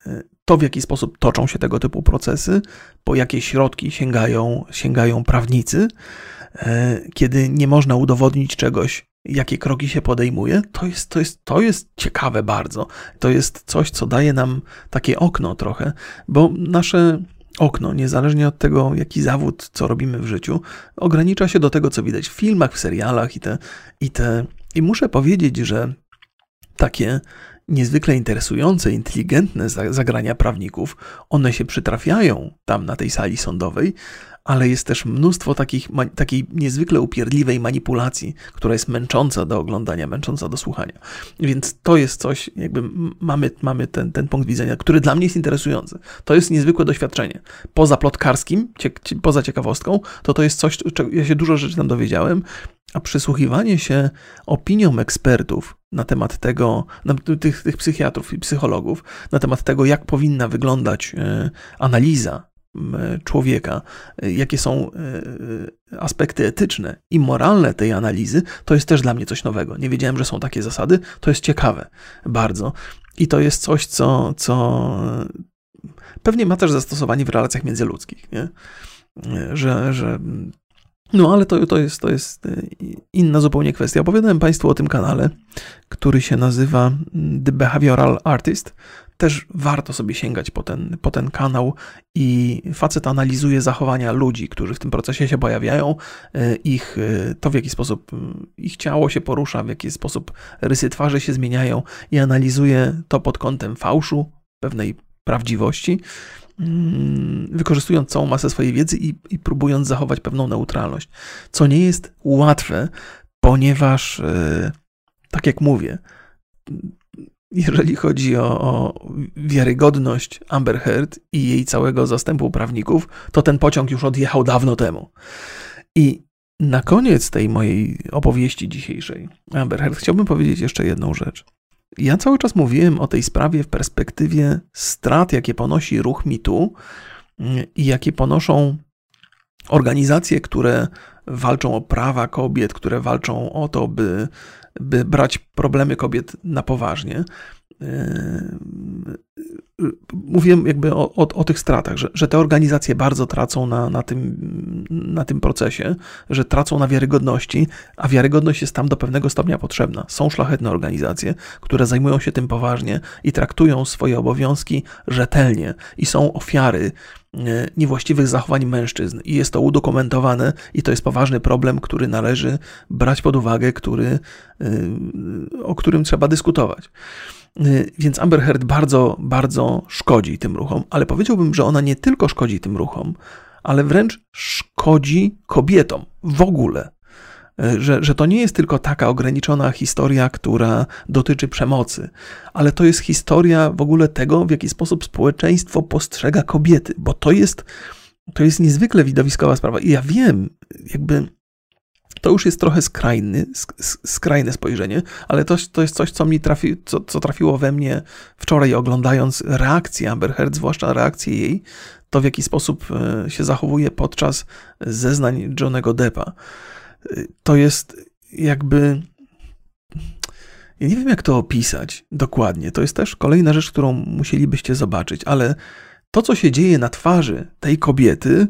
e, to, w jaki sposób toczą się tego typu procesy, po jakie środki sięgają, sięgają prawnicy, e, kiedy nie można udowodnić czegoś, jakie kroki się podejmuje, to jest, to, jest, to jest ciekawe bardzo. To jest coś, co daje nam takie okno trochę, bo nasze okno, niezależnie od tego, jaki zawód, co robimy w życiu, ogranicza się do tego, co widać w filmach, w serialach i te. I, te. I muszę powiedzieć, że takie niezwykle interesujące, inteligentne zagrania prawników, one się przytrafiają tam na tej sali sądowej, ale jest też mnóstwo takich, takiej niezwykle upierdliwej manipulacji, która jest męcząca do oglądania, męcząca do słuchania. Więc to jest coś, jakby mamy, mamy ten, ten punkt widzenia, który dla mnie jest interesujący. To jest niezwykłe doświadczenie. Poza plotkarskim, poza ciekawostką, to to jest coś, czego ja się dużo rzeczy tam dowiedziałem, a przysłuchiwanie się opiniom ekspertów na temat tego, na tych, tych psychiatrów i psychologów, na temat tego, jak powinna wyglądać e, analiza człowieka, jakie są e, aspekty etyczne i moralne tej analizy, to jest też dla mnie coś nowego. Nie wiedziałem, że są takie zasady, to jest ciekawe bardzo. I to jest coś, co, co pewnie ma też zastosowanie w relacjach międzyludzkich, nie? Że, że no, ale to, to, jest, to jest e, inna zupełnie kwestia. Opowiadałem Państwu o tym kanale, który się nazywa The Behavioral Artist też warto sobie sięgać po ten, po ten kanał i facet analizuje zachowania ludzi, którzy w tym procesie się pojawiają, e, ich, e, to w jaki sposób mm, ich ciało się porusza, w jaki sposób rysy twarzy się zmieniają i analizuje to pod kątem fałszu, pewnej prawdziwości, mm, wykorzystując całą masę swojej wiedzy i, i próbując zachować pewną neutralność, co nie jest łatwe, ponieważ, e, tak jak mówię, jeżeli chodzi o, o, wiarygodność Amber Heard i jej całego zastępu prawników, to ten pociąg już odjechał dawno temu. I na koniec tej mojej opowieści dzisiejszej, Amber Heard, chciałbym powiedzieć jeszcze jedną rzecz. Ja cały czas mówiłem o tej sprawie w perspektywie strat, jakie ponosi ruch mitu i jakie ponoszą organizacje, które walczą o prawa kobiet, które walczą o to, by by brać problemy kobiet na poważnie. Yy, mówiłem jakby o, o, o, tych stratach, że, że te organizacje bardzo tracą na, na, tym, na tym procesie, że tracą na wiarygodności, a wiarygodność jest tam do pewnego stopnia potrzebna. Są szlachetne organizacje, które zajmują się tym poważnie i traktują swoje obowiązki rzetelnie i są ofiary E, niewłaściwych zachowań mężczyzn. I jest to udokumentowane, i to jest poważny problem, który należy brać pod uwagę, który, e, o którym trzeba dyskutować. E, więc Amber Heard bardzo, bardzo szkodzi tym ruchom, ale powiedziałbym, że ona nie tylko szkodzi tym ruchom, ale wręcz szkodzi kobietom w ogóle. E, że, że to nie jest tylko taka ograniczona historia, która dotyczy przemocy, ale to jest historia w ogóle tego, w jaki sposób społeczeństwo postrzega kobiety, bo to jest, to jest niezwykle widowiskowa sprawa. I ja wiem, jakby to już jest trochę skrajny, skrajne spojrzenie, ale to, to jest coś, co, mi trafi, co, co trafiło we mnie wczoraj, oglądając reakcję Amber Heard, zwłaszcza reakcję jej, to w jaki sposób e, się zachowuje podczas zeznań Johnego Deppa to jest jakby. Ja nie wiem, jak to opisać dokładnie. To jest też kolejna rzecz, którą musielibyście zobaczyć, ale to, co się dzieje na twarzy tej kobiety,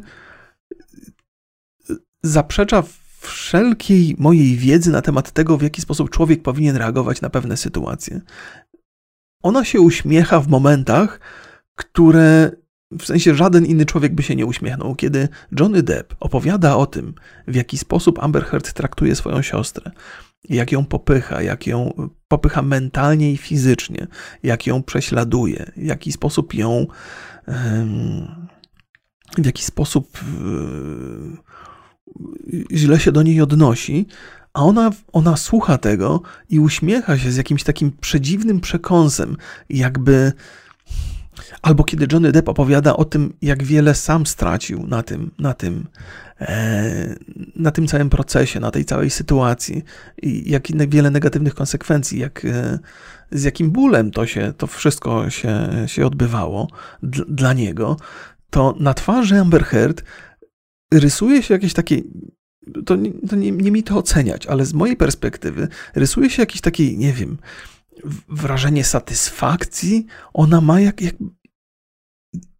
zaprzecza wszelkiej mojej wiedzy na temat tego, w jaki sposób człowiek powinien reagować na pewne sytuacje. Ona się uśmiecha w momentach, które w sensie żaden inny człowiek by się nie uśmiechnął, kiedy Johnny Depp opowiada o tym, w jaki sposób Amber Heard traktuje swoją siostrę, jak ją popycha, jak ją popycha mentalnie i fizycznie, jak ją prześladuje, w jaki sposób ją, w jaki sposób źle się do niej odnosi, a ona, ona słucha tego i uśmiecha się z jakimś takim przedziwnym przekąsem, jakby. Albo kiedy Johnny Depp opowiada o tym, jak wiele sam stracił na tym, na tym, e, na tym całym procesie, na tej całej sytuacji i jak wiele negatywnych konsekwencji, jak, e, z jakim bólem to się, to wszystko się, się odbywało dla niego, to na twarzy Amber Heard rysuje się jakieś takie to, to nie, nie, mi to oceniać, ale z mojej perspektywy rysuje się jakieś takie, nie wiem, wrażenie satysfakcji. Ona ma jak, jak,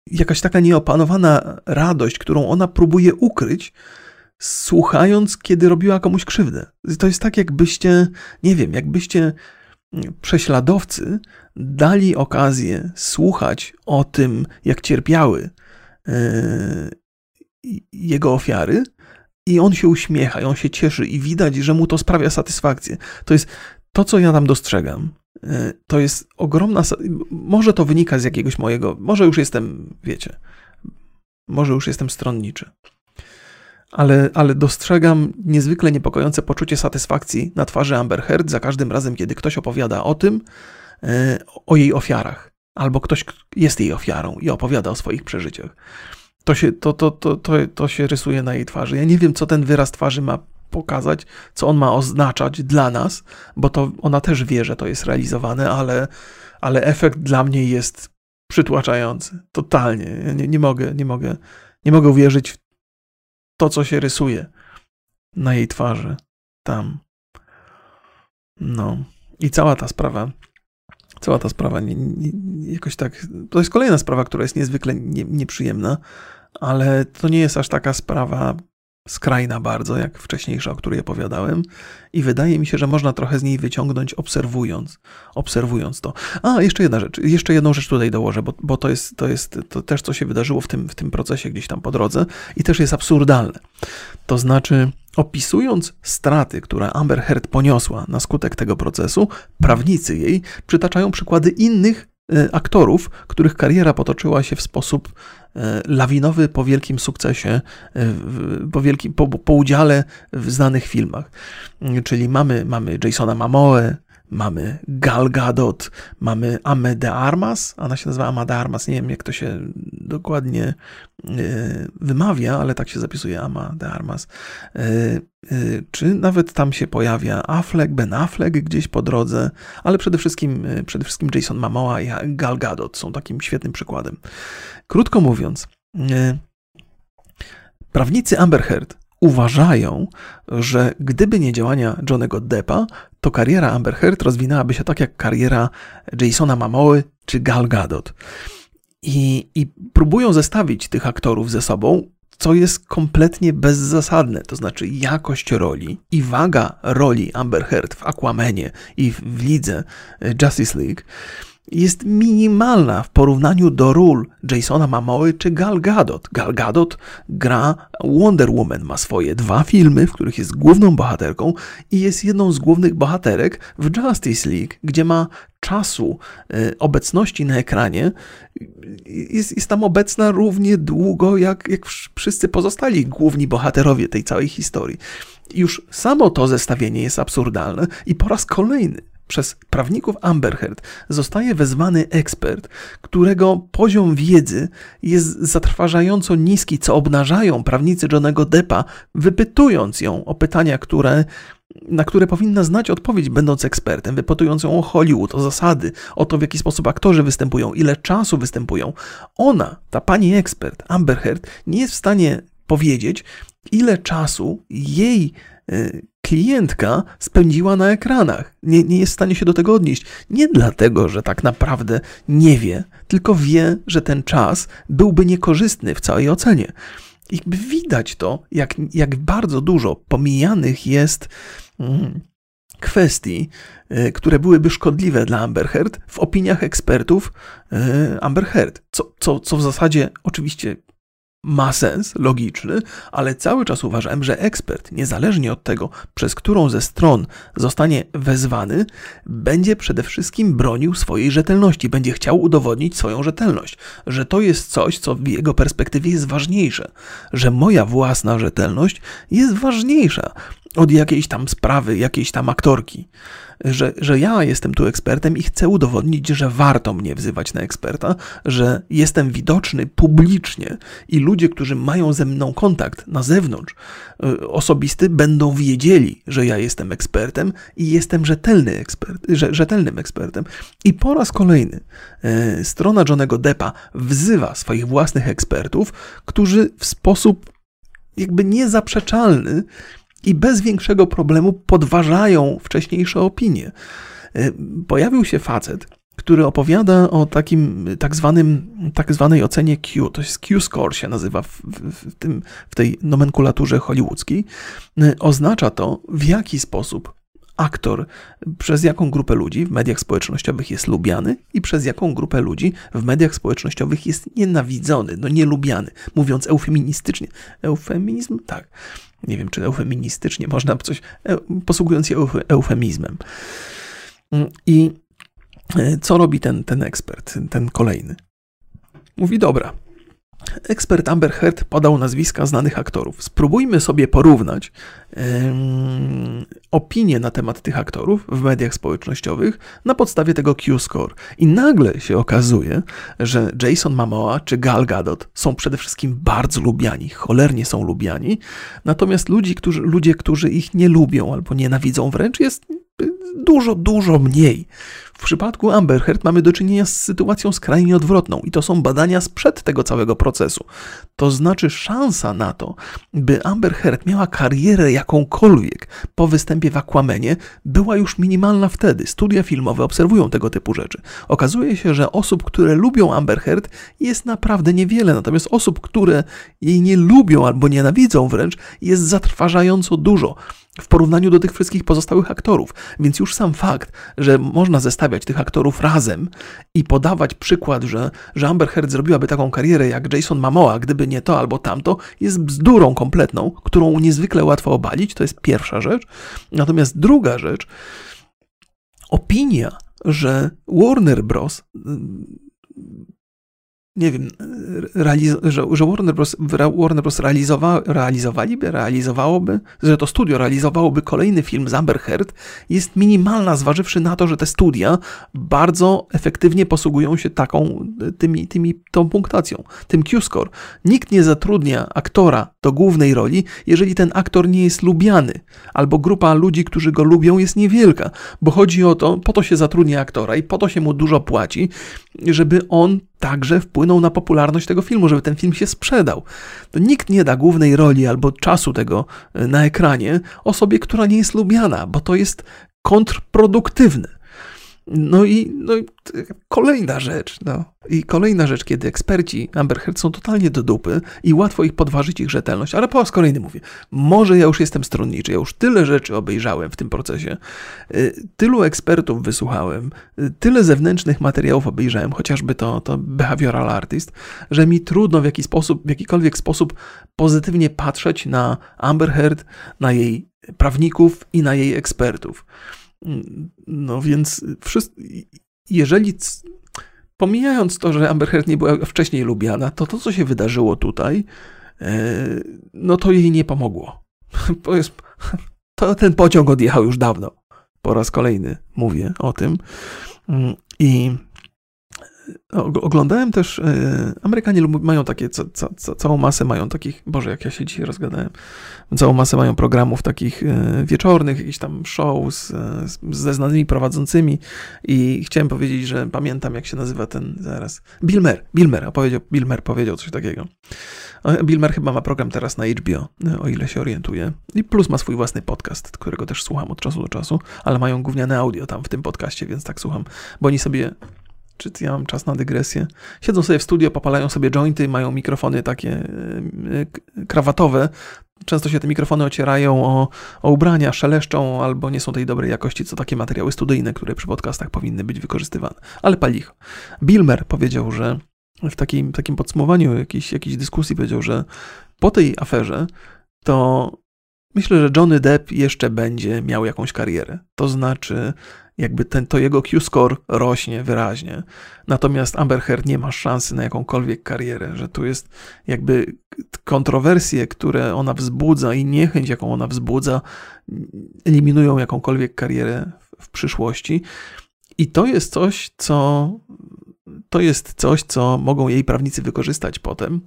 jakaś taka nieopanowana radość, którą ona próbuje ukryć, słuchając, kiedy robiła komuś krzywdę. To jest tak, jakbyście, nie wiem, jakbyście prześladowcy dali okazję słuchać o tym, jak cierpiały yy, jego ofiary, i on się uśmiecha, i on się cieszy, i widać, że mu to sprawia satysfakcję. To jest to, co ja tam dostrzegam. E, to jest ogromna. Może to wynika z jakiegoś mojego. Może już jestem, wiecie, może już jestem stronniczy. Ale, ale dostrzegam niezwykle niepokojące poczucie satysfakcji na twarzy Amber Heard za każdym razem, kiedy ktoś opowiada o tym, e, o jej ofiarach, albo ktoś jest jej ofiarą i opowiada o swoich przeżyciach to się, to, to, to, to, to się rysuje na jej twarzy. Ja nie wiem, co ten wyraz twarzy ma pokazać, co on ma oznaczać dla nas, bo to ona też wie, że to jest realizowane, ale, ale efekt dla mnie jest przytłaczający. Totalnie. nie, nie mogę, nie mogę, nie mogę uwierzyć w to, co się rysuje na jej twarzy. Tam. No. I cała ta sprawa cała ta sprawa nie, nie, jakoś tak. To jest kolejna sprawa, która jest niezwykle nie, nieprzyjemna, ale to nie jest aż taka sprawa skrajna bardzo, jak wcześniejsza, o której opowiadałem i wydaje mi się, że można trochę z niej wyciągnąć obserwując, obserwując to. A, jeszcze jedna rzecz, jeszcze jedną rzecz tutaj dołożę, bo, bo to jest, to jest to też, co się wydarzyło w tym, w tym procesie gdzieś tam po drodze i też jest absurdalne. To znaczy, opisując straty, które Amber Heard poniosła na skutek tego procesu, prawnicy jej przytaczają przykłady innych aktorów, których kariera potoczyła się w sposób e, lawinowy po wielkim sukcesie, e, po, wielkim, po, po udziale w znanych filmach. Czyli mamy, mamy Jasona Mamoe, mamy Gal Gadot, mamy Ame de Armas, ona się nazywa Ama de Armas, nie wiem jak to się dokładnie e, wymawia, ale tak się zapisuje Ama de Armas. E, e, czy nawet tam się pojawia Affleck, Ben Affleck gdzieś po drodze, ale przede wszystkim, przede wszystkim Jason Momoa i Gal Gadot są takim świetnym przykładem. Krótko mówiąc, prawnicy Amber Heard uważają, że gdyby nie działania Johnego Deppa, to kariera Amber Heard rozwinęłaby się tak jak kariera Jasona Mamoły czy Gal Gadot. I, I próbują zestawić tych aktorów ze sobą, co jest kompletnie bezzasadne. To znaczy jakość roli i waga roli Amber Heard w Aquamanie i w lidze Justice League jest minimalna w porównaniu do ról Jasona Mamoły czy Gal Gadot. Gal Gadot gra Wonder Woman, ma swoje dwa filmy, w których jest główną bohaterką i jest jedną z głównych bohaterek w Justice League, gdzie ma czasu e, obecności na ekranie, jest, jest tam obecna równie długo jak, jak wszyscy pozostali główni bohaterowie tej całej historii. Już samo to zestawienie jest absurdalne i po raz kolejny przez prawników Amber Heard zostaje wezwany ekspert, którego poziom wiedzy jest zatrważająco niski, co obnażają prawnicy Johnego Deppa, wypytując ją o pytania, które, na które powinna znać odpowiedź, będąc ekspertem, wypytując ją o Hollywood, o zasady, o to, w jaki sposób aktorzy występują, ile czasu występują. Ona, ta pani ekspert, Amber Heard, nie jest w stanie powiedzieć, ile czasu jej klientka spędziła na ekranach. Nie, nie jest w stanie się do tego odnieść. Nie dlatego, że tak naprawdę nie wie, tylko wie, że ten czas byłby niekorzystny w całej ocenie. I widać to, jak, jak bardzo dużo pomijanych jest. Mm, kwestii, które byłyby szkodliwe dla Amber Heard w opiniach ekspertów Amber Heard. Co, co, co w zasadzie oczywiście ma sens logiczny, ale cały czas uważałem, że ekspert, niezależnie od tego, przez którą ze stron zostanie wezwany, będzie przede wszystkim bronił swojej rzetelności, będzie chciał udowodnić swoją rzetelność, że to jest coś, co w jego perspektywie jest ważniejsze, że moja własna rzetelność jest ważniejsza od jakiejś tam sprawy, jakiejś tam aktorki że, że ja jestem tu ekspertem i chcę udowodnić, że warto mnie wzywać na eksperta, że jestem widoczny publicznie i ludzie, którzy mają ze mną kontakt na zewnątrz, y, osobisty, będą wiedzieli, że ja jestem ekspertem i jestem rzetelny ekspert, rzetelnym ekspertem. I po raz kolejny y, strona Johnego Deppa wzywa swoich własnych ekspertów, którzy w sposób jakby niezaprzeczalny i bez większego problemu podważają wcześniejsze opinie. E, pojawił się facet, który opowiada o takim tak, zwanym, tak zwanej ocenie Q, to jest Q-score się nazywa w, w, tym, w tej nomenklaturze hollywoodzkiej. E, oznacza to, w jaki sposób aktor przez jaką grupę ludzi w mediach społecznościowych jest lubiany i przez jaką grupę ludzi w mediach społecznościowych jest nienawidzony, no nielubiany, mówiąc eufeministycznie. Eufemizm? Tak nie wiem czy eufeministycznie można coś, e, posługując się eufemizmem. Mm, I e, co robi ten, ten ekspert, ten kolejny? Mówi, dobra, ekspert Amber Heard podał nazwiska znanych aktorów. Spróbujmy sobie porównać um, opinie na temat tych aktorów w mediach społecznościowych na podstawie tego Q-score. I nagle się okazuje, że Jason Momoa czy Gal Gadot są przede wszystkim bardzo lubiani, cholernie są lubiani, natomiast ludzi, którzy, ludzie, którzy ich nie lubią albo nienawidzą wręcz jest dużo, dużo mniej. W przypadku Amber Heard mamy do czynienia z sytuacją skrajnie odwrotną i to są badania sprzed tego całego procesu. To znaczy szansa na to, by Amber Heard miała karierę jakąkolwiek po występie w Aquamenie była już minimalna wtedy. Studia filmowe obserwują tego typu rzeczy. Okazuje się, że osób, które lubią Amber Heard jest naprawdę niewiele, natomiast osób, które jej nie lubią albo nienawidzą wręcz jest zatrważająco dużo w porównaniu do tych wszystkich pozostałych aktorów. Więc już sam fakt, że można tych aktorów razem i podawać przykład, że, że Amber Heard zrobiłaby taką karierę jak Jason Momoa, gdyby nie to albo tamto, jest bzdurą kompletną, którą niezwykle łatwo obalić. To jest pierwsza rzecz. Natomiast druga rzecz, opinia, że Warner Bros nie wiem, że, że, Warner Bros. Warner Bros. Realizowa- realizowaliby, realizowałoby, że to studio realizowałoby kolejny film z Amber Heard, jest minimalna, zważywszy na to, że te studia bardzo efektywnie posługują się taką, tymi, tymi, tą punktacją, tym Q-score. Nikt nie zatrudnia aktora do głównej roli, jeżeli ten aktor nie jest lubiany, albo grupa ludzi, którzy go lubią, jest niewielka, bo chodzi o to, po to się zatrudnia aktora i po to się mu dużo płaci, żeby on także wpłynął na popularność tego filmu, żeby ten film się sprzedał. To nikt nie da głównej roli albo czasu tego e, na ekranie osobie, która nie jest lubiana, bo to jest kontrproduktywne. No i, no i kolejna rzecz, no. I kolejna rzecz, kiedy eksperci Amber Heard są totalnie do dupy i łatwo ich podważyć ich rzetelność, ale po raz kolejny mówię, może ja już jestem stronniczy, ja już tyle rzeczy obejrzałem w tym procesie, y, tylu ekspertów wysłuchałem, y, tyle zewnętrznych materiałów obejrzałem, chociażby to, to behavioral artist, że mi trudno w, jaki sposób, w jakikolwiek sposób pozytywnie patrzeć na Amber Heard, na jej prawników i na jej ekspertów. No więc jeżeli pomijając to, że Amber Heard nie była wcześniej lubiana, to to, co się wydarzyło tutaj, e, no to jej nie pomogło. To, jest, to ten pociąg odjechał już dawno. Po raz kolejny mówię o tym. Mm, I Oglądałem też, e, Amerykanie mają takie, ca, ca, całą masę mają takich, Boże, jak ja się dzisiaj rozgadałem, całą masę mają programów takich e, wieczornych, jakichś tam show z, ze znanymi prowadzącymi i chciałem powiedzieć, że pamiętam, jak się nazywa ten, zaraz, Bill Mer, Bill Mer, powiedział, Bill Mer powiedział coś takiego. Bill Mer chyba ma program teraz na HBO, e, o ile się orientuję. I plus ma swój własny podcast, którego też słucham od czasu do czasu, ale mają gówniane audio tam w tym podcaście, więc tak słucham, bo oni sobie czy ja mam czas na dygresję? Siedzą sobie w studio, popalają sobie jointy, mają mikrofony takie e, krawatowe, często się te mikrofony ocierają o, o ubrania, szeleszczą albo nie są tej dobrej jakości, co takie materiały studyjne, które przy podcastach powinny być wykorzystywane. Ale palicho. Bilmer powiedział, że w takim, takim podsumowaniu jakiejś, jakiejś dyskusji powiedział, że po tej aferze to myślę, że Johnny Depp jeszcze będzie miał jakąś karierę. To znaczy, jakby ten, to jego Q-score rośnie wyraźnie. Natomiast Amber Heard nie ma szansy na jakąkolwiek karierę, że tu jest jakby kontrowersje, które ona wzbudza i niechęć, jaką ona wzbudza, eliminują jakąkolwiek karierę w przyszłości. I to jest coś, co to jest coś, co mogą jej prawnicy wykorzystać potem,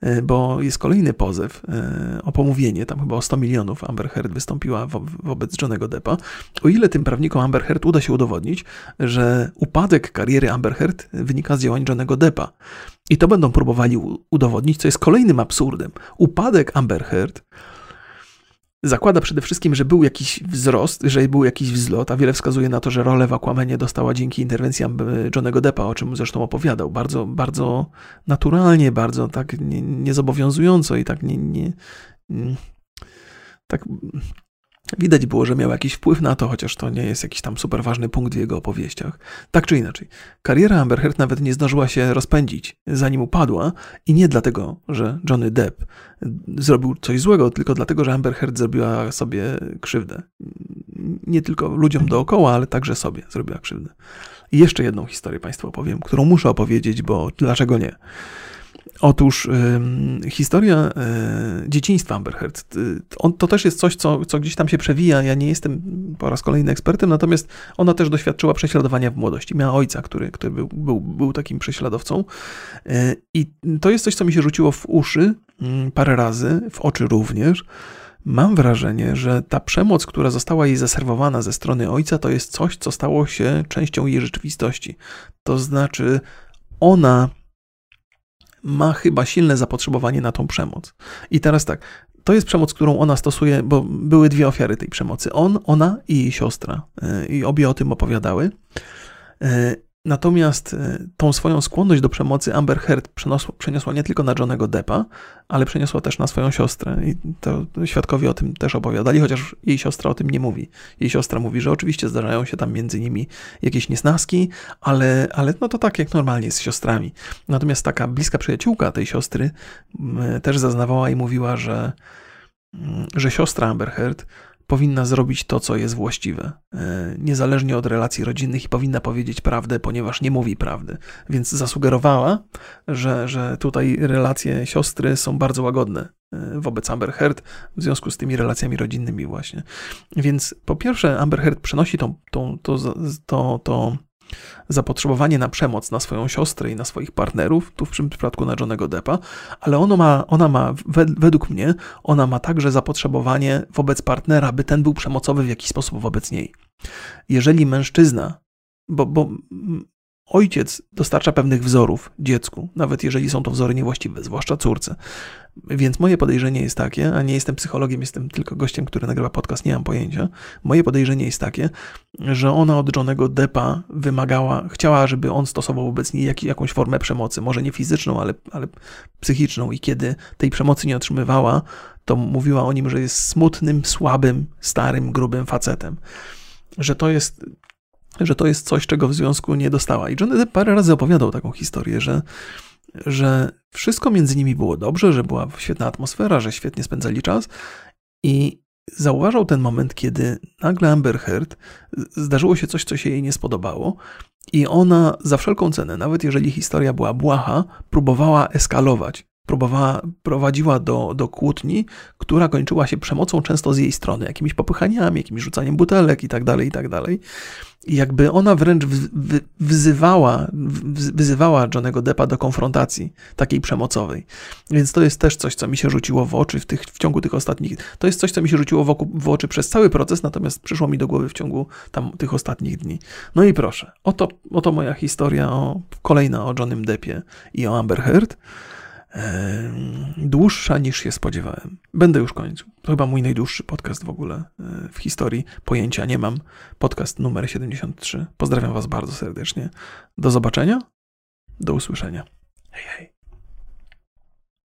e, bo jest kolejny pozew e, o pomówienie, tam chyba o 100 milionów Amber Heard wystąpiła wo wobec Johnego Deppa. O ile tym prawnikom Amber Heard uda się udowodnić, że upadek kariery Amber Heard wynika z działań Johnego Deppa. I to będą próbowali udowodnić, co jest kolejnym absurdem. Upadek Amber Heard zakłada przede wszystkim, że był jakiś wzrost, że był jakiś wzlot, a wiele wskazuje na to, że rolę w Aquamanie dostała dzięki interwencji Johnego Deppa, o czym zresztą opowiadał. Bardzo, bardzo naturalnie, bardzo tak niezobowiązująco i tak nie, nie tak Widać było, że miał jakiś wpływ na to, chociaż to nie jest jakiś tam super ważny punkt w jego opowieściach. Tak czy inaczej, kariera Amber Heard nawet nie zdążyła się rozpędzić, zanim upadła i nie dlatego, że Johnny Depp zrobił coś złego, tylko dlatego, że Amber Heard zrobiła sobie krzywdę. Nie tylko ludziom dookoła, ale także sobie zrobiła krzywdę. I jeszcze jedną historię Państwu opowiem, którą muszę opowiedzieć, bo dlaczego nie? Otóż y, historia y, dzieciństwa Amber Heard, y, on, to też jest coś, co, co gdzieś tam się przewija. Ja nie jestem po raz kolejny ekspertem, natomiast ona też doświadczyła prześladowania w młodości. Miała ojca, który, który był, był, był takim prześladowcą. Y, I to jest coś, co mi się rzuciło w uszy mm, parę razy, w oczy również. Mam wrażenie, że ta przemoc, która została jej zaserwowana ze strony ojca, to jest coś, co stało się częścią jej rzeczywistości. To znaczy, ona ma chyba silne zapotrzebowanie na tą przemoc. I teraz tak, to jest przemoc, którą ona stosuje, bo były dwie ofiary tej przemocy. On, ona i jej siostra. E, I obie o tym opowiadały. Natomiast e, tą swoją skłonność do przemocy Amber Heard przeniosła, przeniosła nie tylko na Johnego Deppa, ale przeniosła też na swoją siostrę. I to świadkowie o tym też opowiadali, chociaż jej siostra o tym nie mówi. Jej siostra mówi, że oczywiście zdarzają się tam między nimi jakieś niesnaski, ale, ale no to tak jak normalnie z siostrami. Natomiast taka bliska przyjaciółka tej siostry też zaznawała i mówiła, że, że siostra Amber Heard powinna zrobić to, co jest właściwe, e, niezależnie od relacji rodzinnych i powinna powiedzieć prawdę, ponieważ nie mówi prawdy. Więc zasugerowała, że, że tutaj relacje siostry są bardzo łagodne e, wobec Amber Heard w związku z tymi relacjami rodzinnymi właśnie. Więc po pierwsze Amber Heard przenosi tą, tą, to, to, to zapotrzebowanie na przemoc na swoją siostrę i na swoich partnerów, tu w przypadku na Johnego Deppa, ale ono ma, ona ma, według mnie, ona ma także zapotrzebowanie wobec partnera, by ten był przemocowy w jakiś sposób wobec niej. Jeżeli mężczyzna, bo, bo ojciec dostarcza pewnych wzorów dziecku, nawet jeżeli są to wzory niewłaściwe, zwłaszcza córce. Więc moje podejrzenie jest takie, a nie jestem psychologiem, jestem tylko gościem, który nagrywa podcast, nie mam pojęcia. Moje podejrzenie jest takie, że ona od Johnego Deppa wymagała, chciała, żeby on stosował wobec niej jak, jakąś formę przemocy, może nie fizyczną, ale, ale psychiczną. I kiedy tej przemocy nie otrzymywała, to mówiła o nim, że jest smutnym, słabym, starym, grubym facetem. Że to jest że to jest coś, czego w związku nie dostała. I Johnny Depp parę razy opowiadał taką historię, że, że wszystko między nimi było dobrze, że była świetna atmosfera, że świetnie spędzali czas i zauważał ten moment, kiedy nagle Amber Heard zdarzyło się coś, co się jej nie spodobało i ona za wszelką cenę, nawet jeżeli historia była błaha, próbowała eskalować próbowała, prowadziła do, do kłótni, która kończyła się przemocą często z jej strony, jakimiś popychaniami, jakimś rzucaniem butelek i tak jakby ona wręcz wyzywała, wyzywała Johnego Deppa do konfrontacji takiej przemocowej. Więc to jest też coś, co mi się rzuciło w oczy w, tych, w ciągu tych ostatnich. To jest coś, co mi się rzuciło w, oku, w oczy przez cały proces, natomiast przyszło mi do głowy w ciągu tam tych ostatnich dni. No i proszę, oto, oto moja historia o, kolejna o Johnym Deppie i o Amber Heard dłuższa niż się spodziewałem. Będę już kończył. To chyba mój najdłuższy podcast w ogóle e, w historii. Pojęcia nie mam. Podcast numer 73. Pozdrawiam Was bardzo serdecznie. Do zobaczenia. Do usłyszenia. Hej, hej.